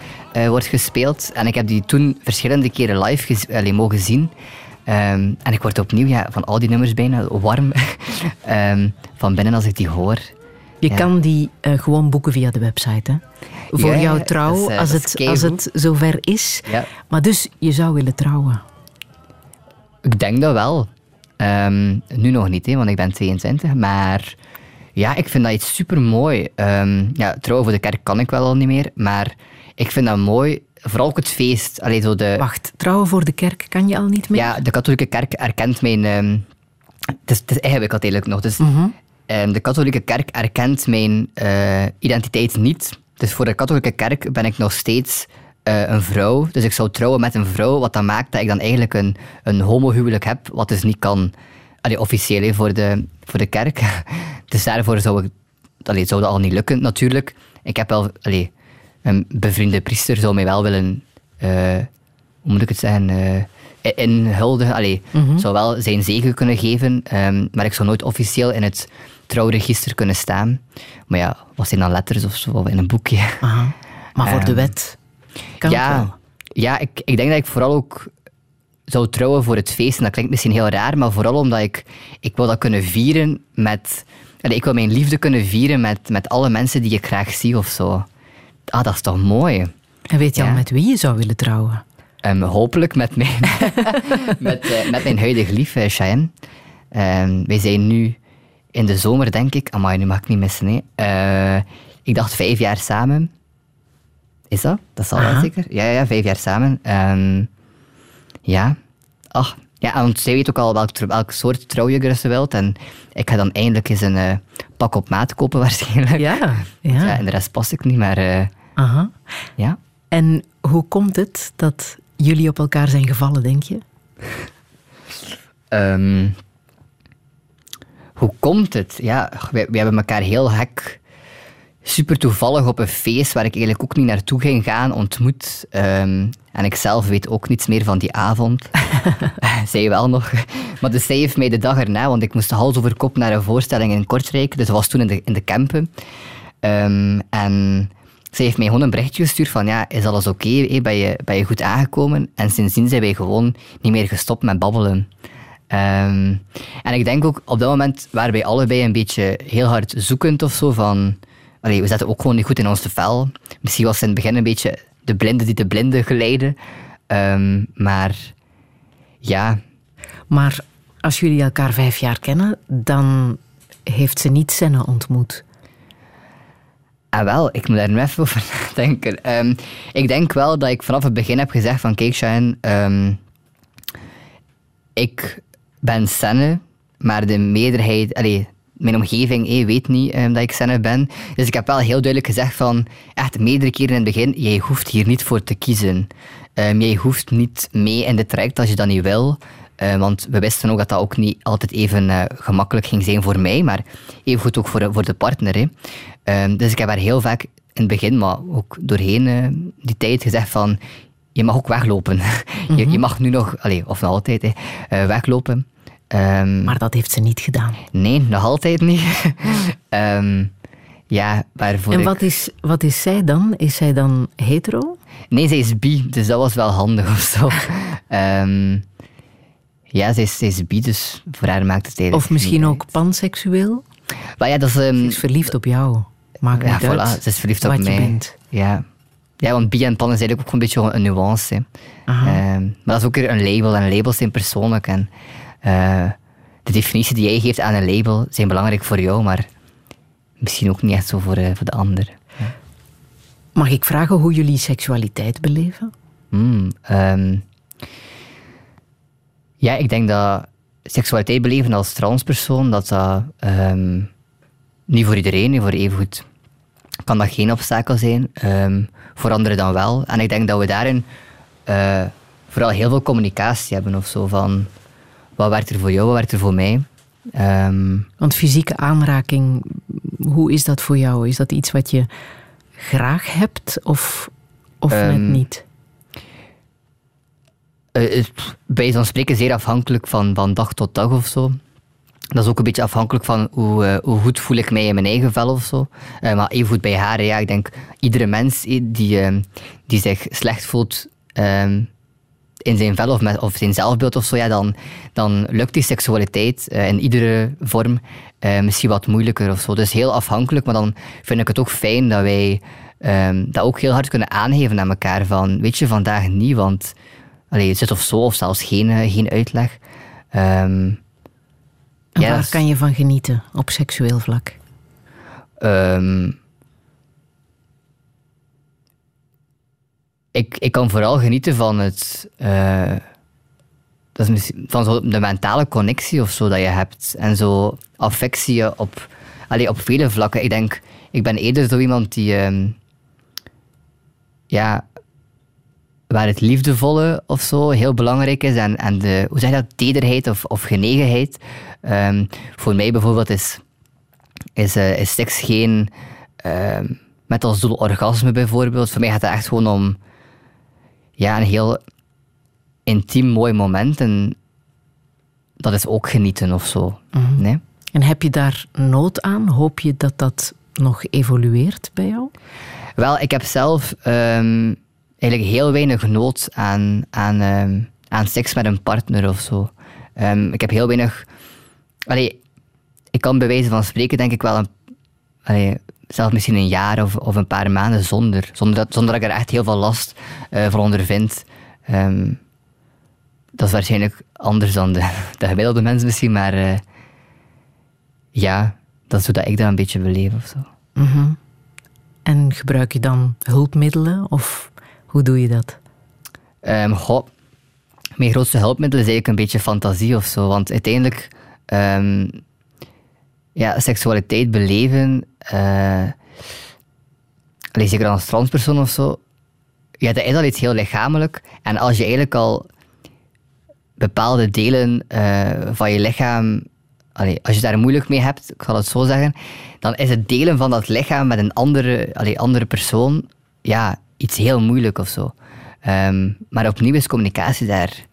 wordt gespeeld. En ik heb die toen verschillende keren live allee, mogen zien. Ehm, en ik word opnieuw ja, van al die nummers bijna warm ehm, van binnen als ik die hoor. Je Ja. kan die eh, gewoon boeken via de website, hè? Voor Ja, jouw trouw, is, eh, als, het, als het zover is. Ja. Maar dus, je zou willen trouwen. Ik denk dat wel. Ehm, nu nog niet, hè, want ik ben 22. Maar ja, ik vind dat iets super mooi. ja, trouwen voor de kerk kan ik wel al niet meer. Maar ik vind dat mooi. Vooral ook het feest. Allee, zo de, Wacht, trouwen voor de kerk kan je al niet meer? ja, de katholieke kerk erkent mijn... ehm, het, is, het is ingewikkeld eigenlijk nog. Dus, Mhm. ehm, de katholieke kerk erkent mijn eh, identiteit niet. Dus voor de katholieke kerk ben ik nog steeds eh, een vrouw. Dus ik zou trouwen met een vrouw, wat dan maakt dat ik dan eigenlijk een, een homohuwelijk heb, wat dus niet kan, allee, officieel voor, de, voor de kerk. dus daarvoor zou, ik, allee, zou dat al niet lukken, natuurlijk. Ik heb wel, allee, een bevriende priester zou mij wel willen, eh, hoe moet ik het zeggen, eh, inhuldigen. Allee, Mhm. zou wel zijn zegen kunnen geven, ehm, maar ik zou nooit officieel in het trouwregister kunnen staan. Maar ja, wat zijn dan letters of zo, of in een boekje? Aha. Maar voor de Ehm, wet kan het ja, wel. ja ik, ik denk dat ik vooral ook zou trouwen voor het feest. En dat klinkt misschien heel raar, maar vooral omdat ik, ik wil dat kunnen vieren met... allee, ik wil mijn liefde kunnen vieren met, met alle mensen die ik graag zie of zo. Ah, dat is toch mooi. En weet je Ja. al met wie je zou willen trouwen? Ehm, hopelijk met mijn, met, eh, met mijn huidige lief, eh, Cheyenne. Ehm, wij zijn nu in de zomer, denk ik. Amai, nu mag ik niet missen. Hè. Eh, ik dacht vijf jaar samen. Is dat? Dat zal wel zeker. Ja, ja, vijf jaar samen. Ehm, ja. Ach, ja, want zij weet ook al welk, soort trouwjurk ze wilt. En ik ga dan eindelijk eens een pak op maat kopen waarschijnlijk. Ja, ja. en de rest past ik niet, maar Aha. ja. En hoe komt het dat jullie op elkaar zijn gevallen, denk je? Ehm, hoe komt het? Ja, wij hebben elkaar heel hek, super toevallig op een feest waar ik eigenlijk ook niet naartoe ging gaan, ontmoet. Ehm, en ik zelf weet ook niets meer van die avond. zij wel nog. Maar dus zij heeft mij de dag erna, want ik moest hals over kop naar een voorstelling in Kortrijk. Dus dat was toen in de, in de Kempen. Ehm, en zij heeft mij gewoon een berichtje gestuurd van, ja, is alles oké? ben, je, ben je goed aangekomen? En sindsdien zijn wij gewoon niet meer gestopt met babbelen. Ehm, en ik denk ook, op dat moment waren wij allebei een beetje heel hard zoekend of zo van... We zaten ook gewoon niet goed in ons vel. Misschien was in het begin een beetje de blinde die de blinde geleiden. Ehm, maar ja, Maar als jullie elkaar vijf jaar kennen, dan heeft ze niet Senne ontmoet. Ah, wel, ik moet daar nu even over nadenken. Ehm, ik denk wel dat ik vanaf het begin heb gezegd van, kijk Shine, ehm, ik ben Senne, maar de meerderheid, allee, mijn omgeving eh, weet niet ehm, dat ik Senne ben. Dus ik heb wel heel duidelijk gezegd van, echt meerdere keren in het begin, jij hoeft hier niet voor te kiezen. Jij hoeft niet mee in de traject als je dat niet wil. Eh, want we wisten ook dat dat ook niet altijd even eh, gemakkelijk ging zijn voor mij, maar even goed ook voor, voor de partner. Hè. Ehm, dus ik heb haar heel vaak in het begin, maar ook doorheen eh, die tijd gezegd van, je mag ook weglopen. je, je mag nu nog, allee, of nog altijd, hè, weglopen. Ehm, Maar dat heeft ze niet gedaan. Nee, nog altijd niet. Ehm, ja, waarvoor en ik- wat is, wat is zij dan? Is zij dan hetero? Nee, zij is bi, dus dat was wel handig of zo. Ja, zij is, zij is bi, dus voor haar maakt het eigenlijk Of misschien ook panseksueel? Maar ja, dat is... ehm, Ze is verliefd op jou. Maakt ja, niet uit voilà, ze is verliefd op mij. bent. Ja. ja, want bi en pan is eigenlijk ook een beetje een nuance. Ehm, maar dat is ook weer een label, en labels zijn persoonlijk. En eh, de definitie die jij geeft aan een label zijn belangrijk voor jou, maar misschien ook niet echt zo voor, eh, voor de ander. Mag ik vragen hoe jullie seksualiteit beleven? Hmm, ehm, ja, ik denk dat seksualiteit beleven als transpersoon, dat dat ehm, niet voor iedereen, niet voor evengoed, kan dat geen obstakel zijn. ehm, voor anderen dan wel. En ik denk dat we daarin eh, vooral heel veel communicatie hebben of zo van wat werkt er voor jou, wat werkt er voor mij. Ehm, Want fysieke aanraking, hoe is dat voor jou? Is dat iets wat je graag hebt of, of net niet? Het- bij zo'n spreken zeer afhankelijk van, van dag tot dag of zo. Dat is ook een beetje afhankelijk van hoe, eh, hoe goed voel ik mij in mijn eigen vel of zo. Eh, maar even goed bij haar, ja, ik denk iedere mens die, die zich slecht voelt ehm, in zijn vel of, met, of zijn zelfbeeld of zo, ja, dan, dan lukt die seksualiteit in iedere vorm misschien wat moeilijker of zo. Dus heel afhankelijk, maar dan vind ik het ook fijn dat wij ehm, dat ook heel hard kunnen aangeven aan elkaar. Van, weet je, vandaag niet, want allee, zit of zo, of zelfs geen, eh, geen uitleg. En ja, waar kan je van genieten op seksueel vlak? Ehm, ik, ik kan vooral genieten van het. eh, dat is misschien- van zo de mentale connectie of zo dat je hebt. En zo affectie op, allee, op vele vlakken. Ik denk, ik ben eerder zo iemand die. ehm, ja, waar het liefdevolle of zo heel belangrijk is. En, en de, hoe zeg je dat, tederheid of, of genegenheid. Ehm, voor mij bijvoorbeeld is, is, eh, is seks geen ehm, met als doel orgasme bijvoorbeeld. Voor mij gaat het echt gewoon om ja, een heel intiem mooi moment. En dat is ook genieten of zo. Mhm. Nee? En heb je daar nood aan? Hoop je dat dat nog evolueert bij jou? Wel, ik heb zelf ehm, eigenlijk heel weinig nood aan, aan, ehm, aan seks met een partner of zo. Ehm, ik heb heel weinig... Allee, ik kan bij wijze van spreken denk ik wel een, allee, zelfs misschien een jaar of, of een paar maanden zonder. Zonder dat, zonder dat ik er echt heel veel last eh, van ondervind. Ehm, dat is waarschijnlijk anders dan de, de gemiddelde mens misschien, maar eh, ja, dat is hoe dat ik dat een beetje beleef of zo. Mhm. En gebruik je dan hulpmiddelen of hoe doe je dat? Ehm, goh, mijn grootste hulpmiddel is eigenlijk een beetje fantasie of zo. Want uiteindelijk, ehm, ja, seksualiteit beleven, eh allee, zeker als transpersoon of zo, ja, dat is al iets heel lichamelijk. En als je eigenlijk al bepaalde delen eh, van je lichaam, als je daar moeilijk mee hebt, ik zal het zo zeggen, dan is het delen van dat lichaam met een andere, allee, andere persoon, ja, iets heel moeilijk of zo. Ehm, maar opnieuw is communicatie daar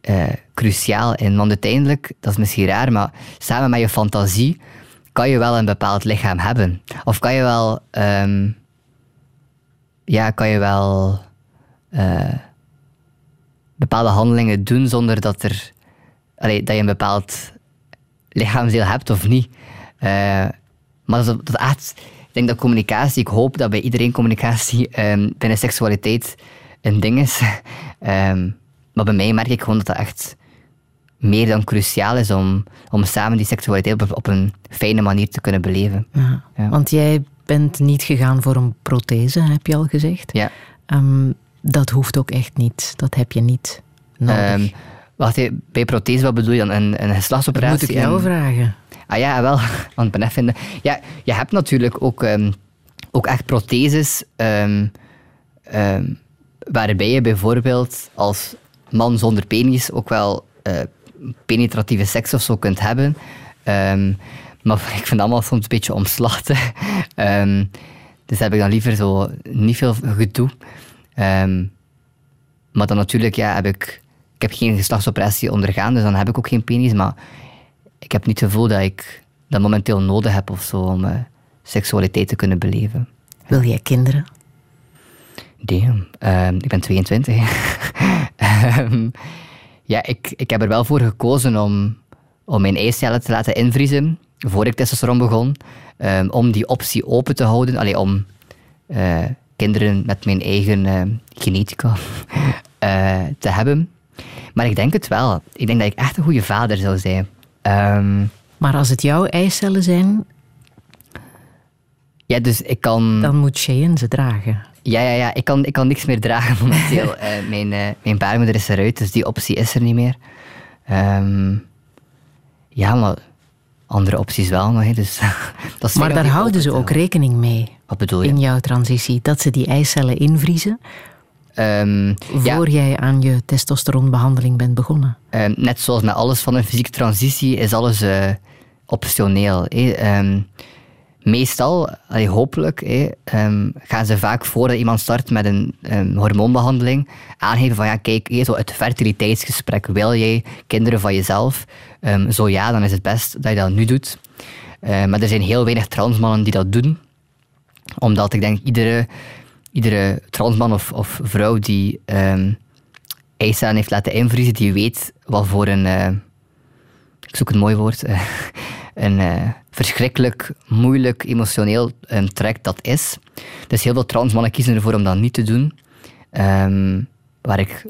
eh, cruciaal in. Want uiteindelijk, dat is misschien raar, maar samen met je fantasie kan je wel een bepaald lichaam hebben. Of kan je wel, ehm, ja, kan je wel eh, bepaalde handelingen doen zonder dat, er, allee, dat je een bepaald lichaamsdeel hebt of niet. Eh, maar dat, dat denk dat communicatie, ik hoop dat bij iedereen communicatie ehm, binnen seksualiteit een ding is. Ehm, maar bij mij merk ik gewoon dat dat echt meer dan cruciaal is om, om samen die seksualiteit op, op een fijne manier te kunnen beleven. Ja. Want jij bent niet gegaan voor een prothese, heb je al gezegd. Ja. Ehm, dat hoeft ook echt niet. Dat heb je niet nodig. Ehm, wacht, bij prothese, wat bedoel je dan? Een, een geslachtsoperatie? Dat moet ik jou en- vragen. Ah ja, wel. Want ik ben even... Ja, je hebt natuurlijk ook, ehm, ook echt protheses ehm, ehm, waarbij je bijvoorbeeld als man zonder penis ook wel eh, penetratieve seks of zo kunt hebben. Maar ik vind dat allemaal soms een beetje omslachtig. Ehm, dus heb ik dan liever zo niet veel gedoe. Maar dan natuurlijk ja, heb ik... Ik heb geen geslachtsoperatie ondergaan, dus dan heb ik ook geen penis. Maar ik heb niet het gevoel dat ik dat momenteel nodig heb of zo om eh, seksualiteit te kunnen beleven. Wil jij kinderen? Damn. Ehm, ik ben 22. Ehm, ja, ik, ik heb er wel voor gekozen om, om mijn eicellen te laten invriezen voor ik testosteron begon. Ehm, om die optie open te houden. Allee, om eh, kinderen met mijn eigen genetica eh, te hebben. Maar ik denk het wel. Ik denk dat ik echt een goede vader zou zijn. Ehm, Maar als het jouw eicellen zijn, ja, dus ik kan... dan moet Cheyenne ze dragen. Ja, ja, ja. Ik kan, ik kan niks meer dragen momenteel. Eh, mijn, eh, mijn baarmoeder is eruit, dus die optie is er niet meer. Ehm, ja, maar andere opties wel nog. hè, Dus, dat Maar daar houden ze ook rekening mee Wat bedoel je? in jouw transitie. Dat ze die eicellen invriezen Ehm, voor jij aan je testosteronbehandeling bent begonnen. Ehm, net zoals met alles van een fysieke transitie is alles eh, optioneel. Ehm, meestal, allee, hopelijk, gaan ze vaak voordat iemand start met een hormoonbehandeling aangeven van ja, kijk, hè, zo het fertiliteitsgesprek. Wil jij kinderen van jezelf? Zo ja, dan is het best dat je dat nu doet. Maar er zijn heel weinig transmannen die dat doen omdat ik denk, iedere, iedere transman of, of vrouw die eicellen heeft laten invriezen, die weet wat voor een, eh, ik zoek een mooi woord, een eh, verschrikkelijk, moeilijk, emotioneel um, traject dat is. Dus heel veel transmannen kiezen ervoor om dat niet te doen. Ehm, waar ik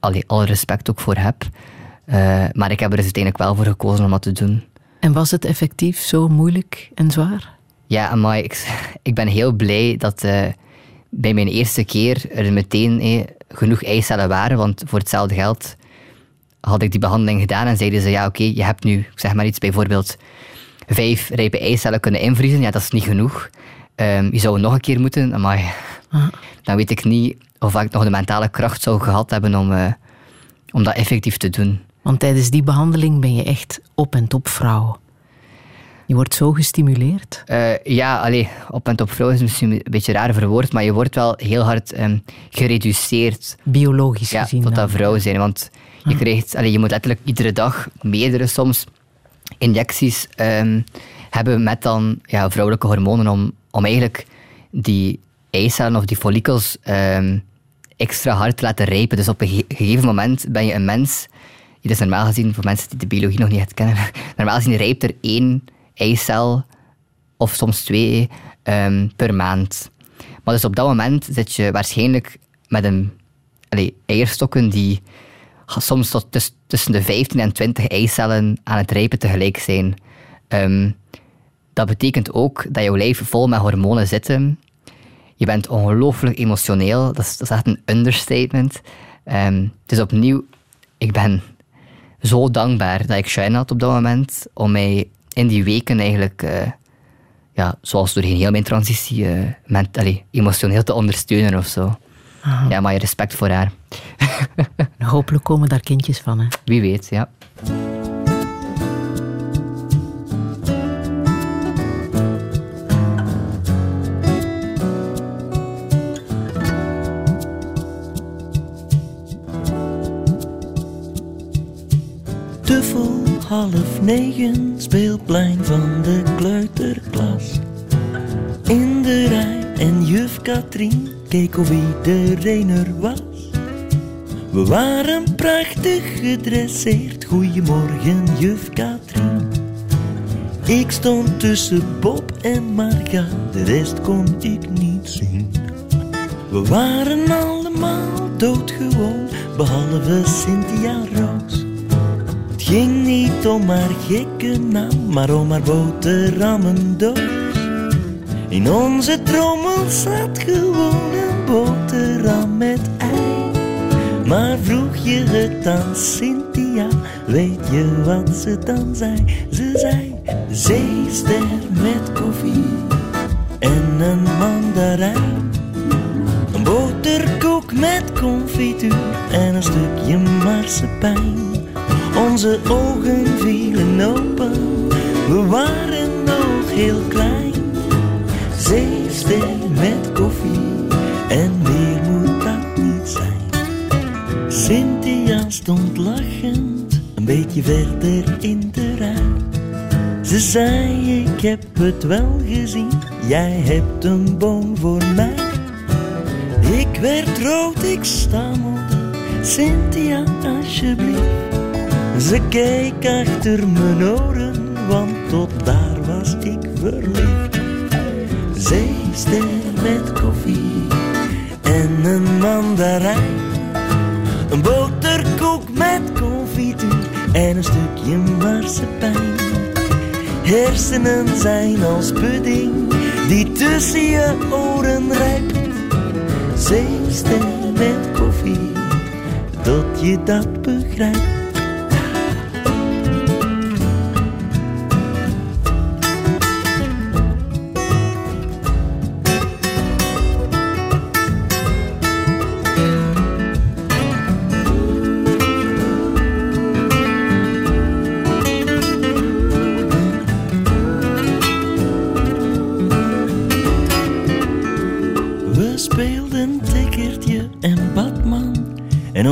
alle, alle respect ook voor heb. Eh, maar ik heb er dus uiteindelijk wel voor gekozen om dat te doen. En was het effectief zo moeilijk en zwaar? Ja, maar ik, ik ben heel blij dat bij mijn eerste keer er meteen genoeg eicellen waren. Want voor hetzelfde geld had ik die behandeling gedaan en zeiden ze: ja, oké, je hebt nu, zeg maar iets, bijvoorbeeld vijf rijpe eicellen kunnen invriezen. Ja, dat is niet genoeg. Ehm, je zou nog een keer moeten, maar dan weet ik niet of ik nog de mentale kracht zou gehad hebben om, eh, om dat effectief te doen. Want tijdens die behandeling ben je echt op en top vrouw. Je wordt zo gestimuleerd. Eh, ja, allee, op en top vrouw is misschien een beetje raar verwoord, maar je wordt wel heel hard ehm, gereduceerd. Biologisch ja, gezien tot dat vrouw zijn. Want je, krijgt, allee, je moet letterlijk iedere dag, meerdere soms, injecties ehm, hebben met dan ja, vrouwelijke hormonen om, om eigenlijk die eicellen of die follicels ehm, extra hard te laten rijpen. Dus op een ge- gegeven moment ben je een mens. Is normaal gezien, voor mensen die de biologie nog niet kennen, normaal gezien rijpt er één eicel of soms twee ehm, per maand. Maar dus op dat moment zit je waarschijnlijk met een eierstokken die soms tot tus- tussen de 15 en 20 eicellen aan het rijpen tegelijk zijn. Ehm, dat betekent ook dat jouw lijf vol met hormonen zitten. Je bent ongelooflijk emotioneel. Dat is, dat echt een understatement. Ehm, dus opnieuw, ik ben zo dankbaar dat ik Shine had op dat moment. Om mij in die weken eigenlijk, eh, ja, zoals doorheen heel mijn transitie, eh, ment- allee, emotioneel te ondersteunen of zo. Ja, maar je respect voor haar. Hopelijk komen daar kindjes van. Hè? Wie weet, ja. Half negen, speelplein van de kleuterklas. In de rij en juf Katrien keek of iedereen er was. We waren prachtig gedresseerd, goeiemorgen juf Katrien. Ik stond tussen Bob en Marga, de rest kon ik niet zien. We waren allemaal doodgewoon, behalve Cynthia Roos. Ging niet om haar gekke naam, maar om haar boterhammendoos. In onze trommel zat gewoon een boterham met ei. Maar vroeg je het aan Cynthia, weet je wat ze dan zei? Ze zei, zeester met koffie en een mandarijn. Een boterkoek met confituur en een stukje marsepein. Onze ogen vielen open, we waren nog heel klein. Zeester met koffie en meer moet dat niet zijn. Cynthia stond lachend, een beetje verder in de rij. Ze zei, ik heb het wel gezien, jij hebt een boom voor mij. Ik werd rood, ik stammelde, Cynthia alsjeblieft. Ze keek achter mijn oren, want tot daar was ik verliefd. Zeester met koffie en een mandarijn. Een boterkoek met confituur en een stukje marsepein. Hersenen zijn als pudding die tussen je oren rijpt. Zeester met koffie, tot je dat begrijpt.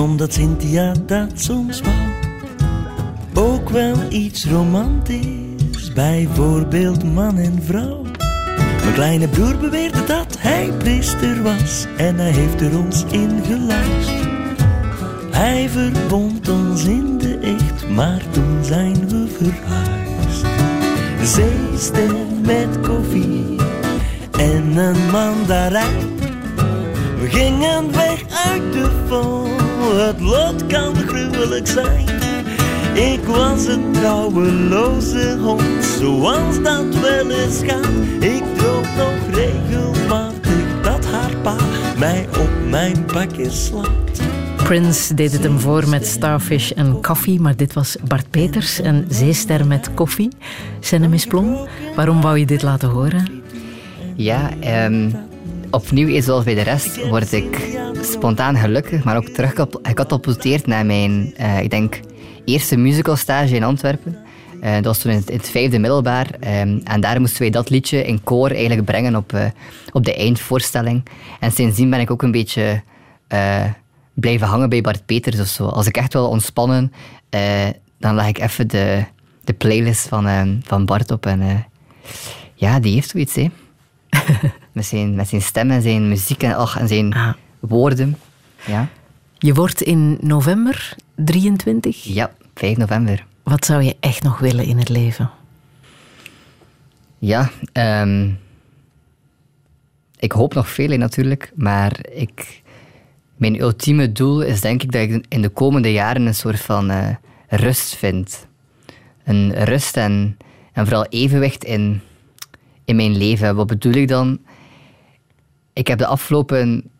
Omdat Cynthia dat soms wou, ook wel iets romantisch, bijvoorbeeld man en vrouw. Mijn kleine broer beweerde dat hij priester was en hij heeft er ons in geluisterd. Hij verbond ons in de echt, maar toen zijn we verhuisd. Zeester met koffie en een mandarijn. We gingen weg uit de val, het lot kan gruwelijk zijn. Ik was een trouweloze hond, zoals dat wel eens gaat. Ik droom nog regelmatig dat haar pa mij op mijn bakje slaat. Prince deed het hem voor met Starfish en Coffee, maar dit was Bart Peters en Zeester met Koffie. Senemis Plom, waarom wou je dit laten horen? Ja, ehm, opnieuw, is zoals bij de rest, word ik spontaan gelukkig, maar ook terug gecatapulteerd naar mijn, eh, ik denk, eerste musicalstage in Antwerpen. Eh, dat was toen in het, vijfde middelbaar. ehm, en daar moesten wij dat liedje in koor eigenlijk brengen op, eh, op de eindvoorstelling. En sindsdien ben ik ook een beetje blijven hangen bij Bart Peters of zo. Als ik echt wil ontspannen, dan leg ik even de, de playlist van, ehm, van Bart op. En ja, die heeft zoiets, hè. met, zijn, met zijn stem en zijn muziek en, ach, en zijn woorden. Ja. Je wordt in november 23. ja, 5 november. Wat zou je echt nog willen in het leven? Ja, ehm, ik hoop nog veel hè, natuurlijk, maar ik, mijn ultieme doel is denk ik dat ik in de komende jaren een soort van eh, rust vind. Een rust en, en vooral evenwicht in, in mijn leven. Wat bedoel ik dan? Ik heb de afgelopen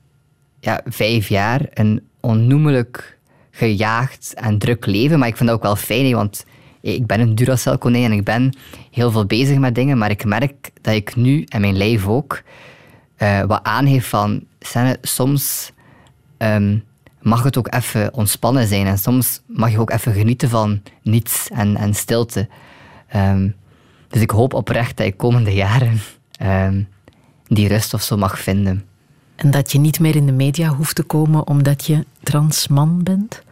ja, vijf jaar een onnoemelijk gejaagd en druk leven, maar ik vind dat ook wel fijn, want ik ben een Duracell-konijn en ik ben heel veel bezig met dingen, maar ik merk dat ik nu, en mijn lijf ook, eh, wat aangeeft van, soms ehm, mag het ook even ontspannen zijn en soms mag je ook even genieten van niets en, en stilte. Ehm, dus ik hoop oprecht dat ik komende jaren ehm, die rust of zo mag vinden. En dat je niet meer in de media hoeft te komen omdat je transman bent?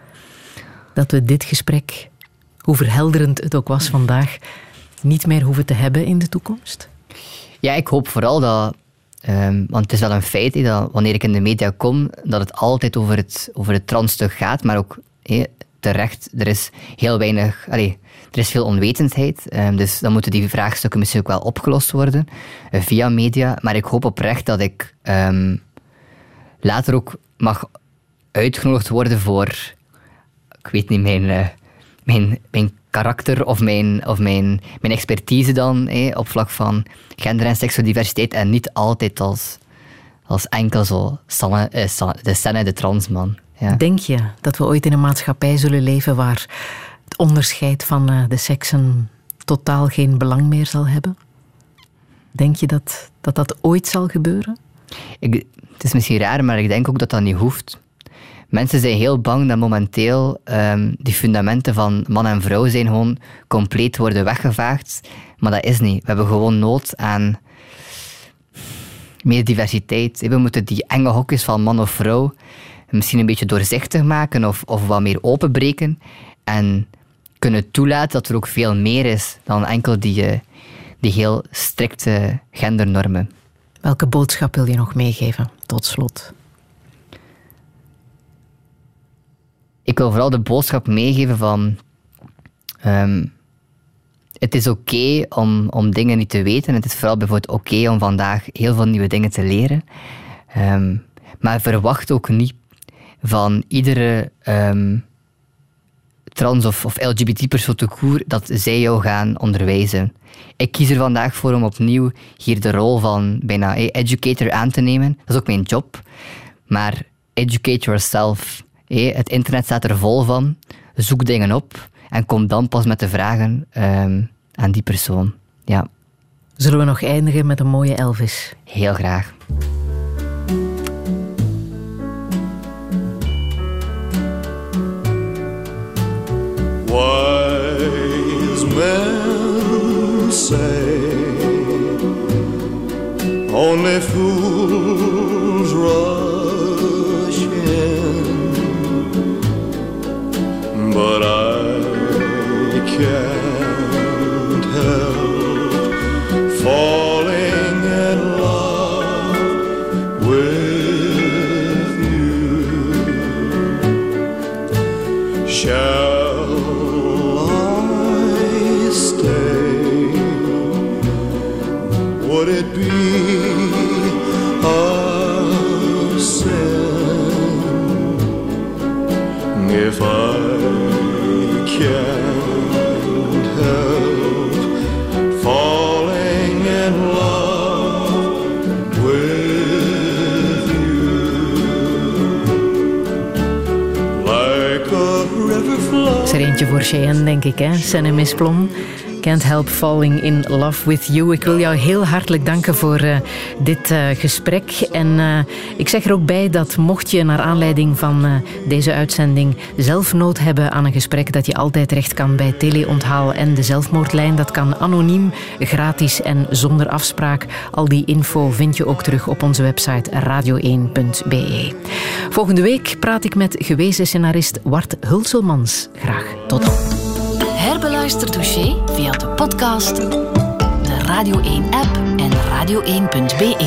Dat we dit gesprek, hoe verhelderend het ook was vandaag, niet meer hoeven te hebben in de toekomst? Ja, ik hoop vooral dat... ehm, want het is wel een feit dat wanneer ik in de media kom, dat het altijd over het, over het transstuk gaat, maar ook terecht, er is heel weinig... Allee, er is veel onwetendheid, ehm, dus dan moeten die vraagstukken misschien ook wel opgelost worden eh, via media. Maar ik hoop oprecht dat ik ehm, later ook mag uitgenodigd worden voor, ik weet niet, mijn, eh, mijn, mijn karakter of mijn, of mijn, mijn expertise dan op vlak van gender- en seksuodiversiteit en niet altijd als, als enkel zo eh, de de transman. Ja. Denk je dat we ooit in een maatschappij zullen leven waar het onderscheid van eh, de seksen totaal geen belang meer zal hebben? Denk je dat dat, dat ooit zal gebeuren? Ik, het is misschien raar, maar ik denk ook dat dat niet hoeft. Mensen zijn heel bang dat momenteel ehm, die fundamenten van man en vrouw zijn gewoon compleet worden weggevaagd. Maar dat is niet. We hebben gewoon nood aan meer diversiteit. We moeten die enge hokjes van man of vrouw misschien een beetje doorzichtig maken of, of wat meer openbreken. En kunnen toelaten dat er ook veel meer is dan enkel die, eh, die heel strikte gendernormen. Welke boodschap wil je nog meegeven tot slot? ik wil vooral de boodschap meegeven van... ehm, het is oké om, om dingen niet te weten. Het is vooral bijvoorbeeld oké om vandaag heel veel nieuwe dingen te leren. Ehm, maar verwacht ook niet van iedere ehm, trans- of, of LGBT-persoon te koer dat zij jou gaan onderwijzen. Ik kies er vandaag voor om opnieuw hier de rol van bijna eh, educator aan te nemen. Dat is ook mijn job. Maar educate yourself. Eh, het internet staat er vol van. Zoek dingen op en kom dan pas met de vragen ehm, aan die persoon. Ja, Zullen we nog eindigen met een mooie Elvis? heel graag. Wise say only fools rush in, but I can't voor Cheyenne, denk ik, hè? Senne Miss Plom. Can't help falling in love with you. Ik wil jou heel hartelijk danken voor eh, dit eh, gesprek. En eh, ik zeg er ook bij dat mocht je naar aanleiding van deze uitzending zelf nood hebben aan een gesprek, dat je altijd terecht kan bij Teleonthaal en de zelfmoordlijn. Dat kan anoniem, gratis en zonder afspraak. Al die info vind je ook terug op onze website radio1.be. Volgende week praat ik met gewezen scenarist Wart Hulselmans. Graag tot dan. Herbeluister dossier via de podcast, de Radio 1-app en radio1.be.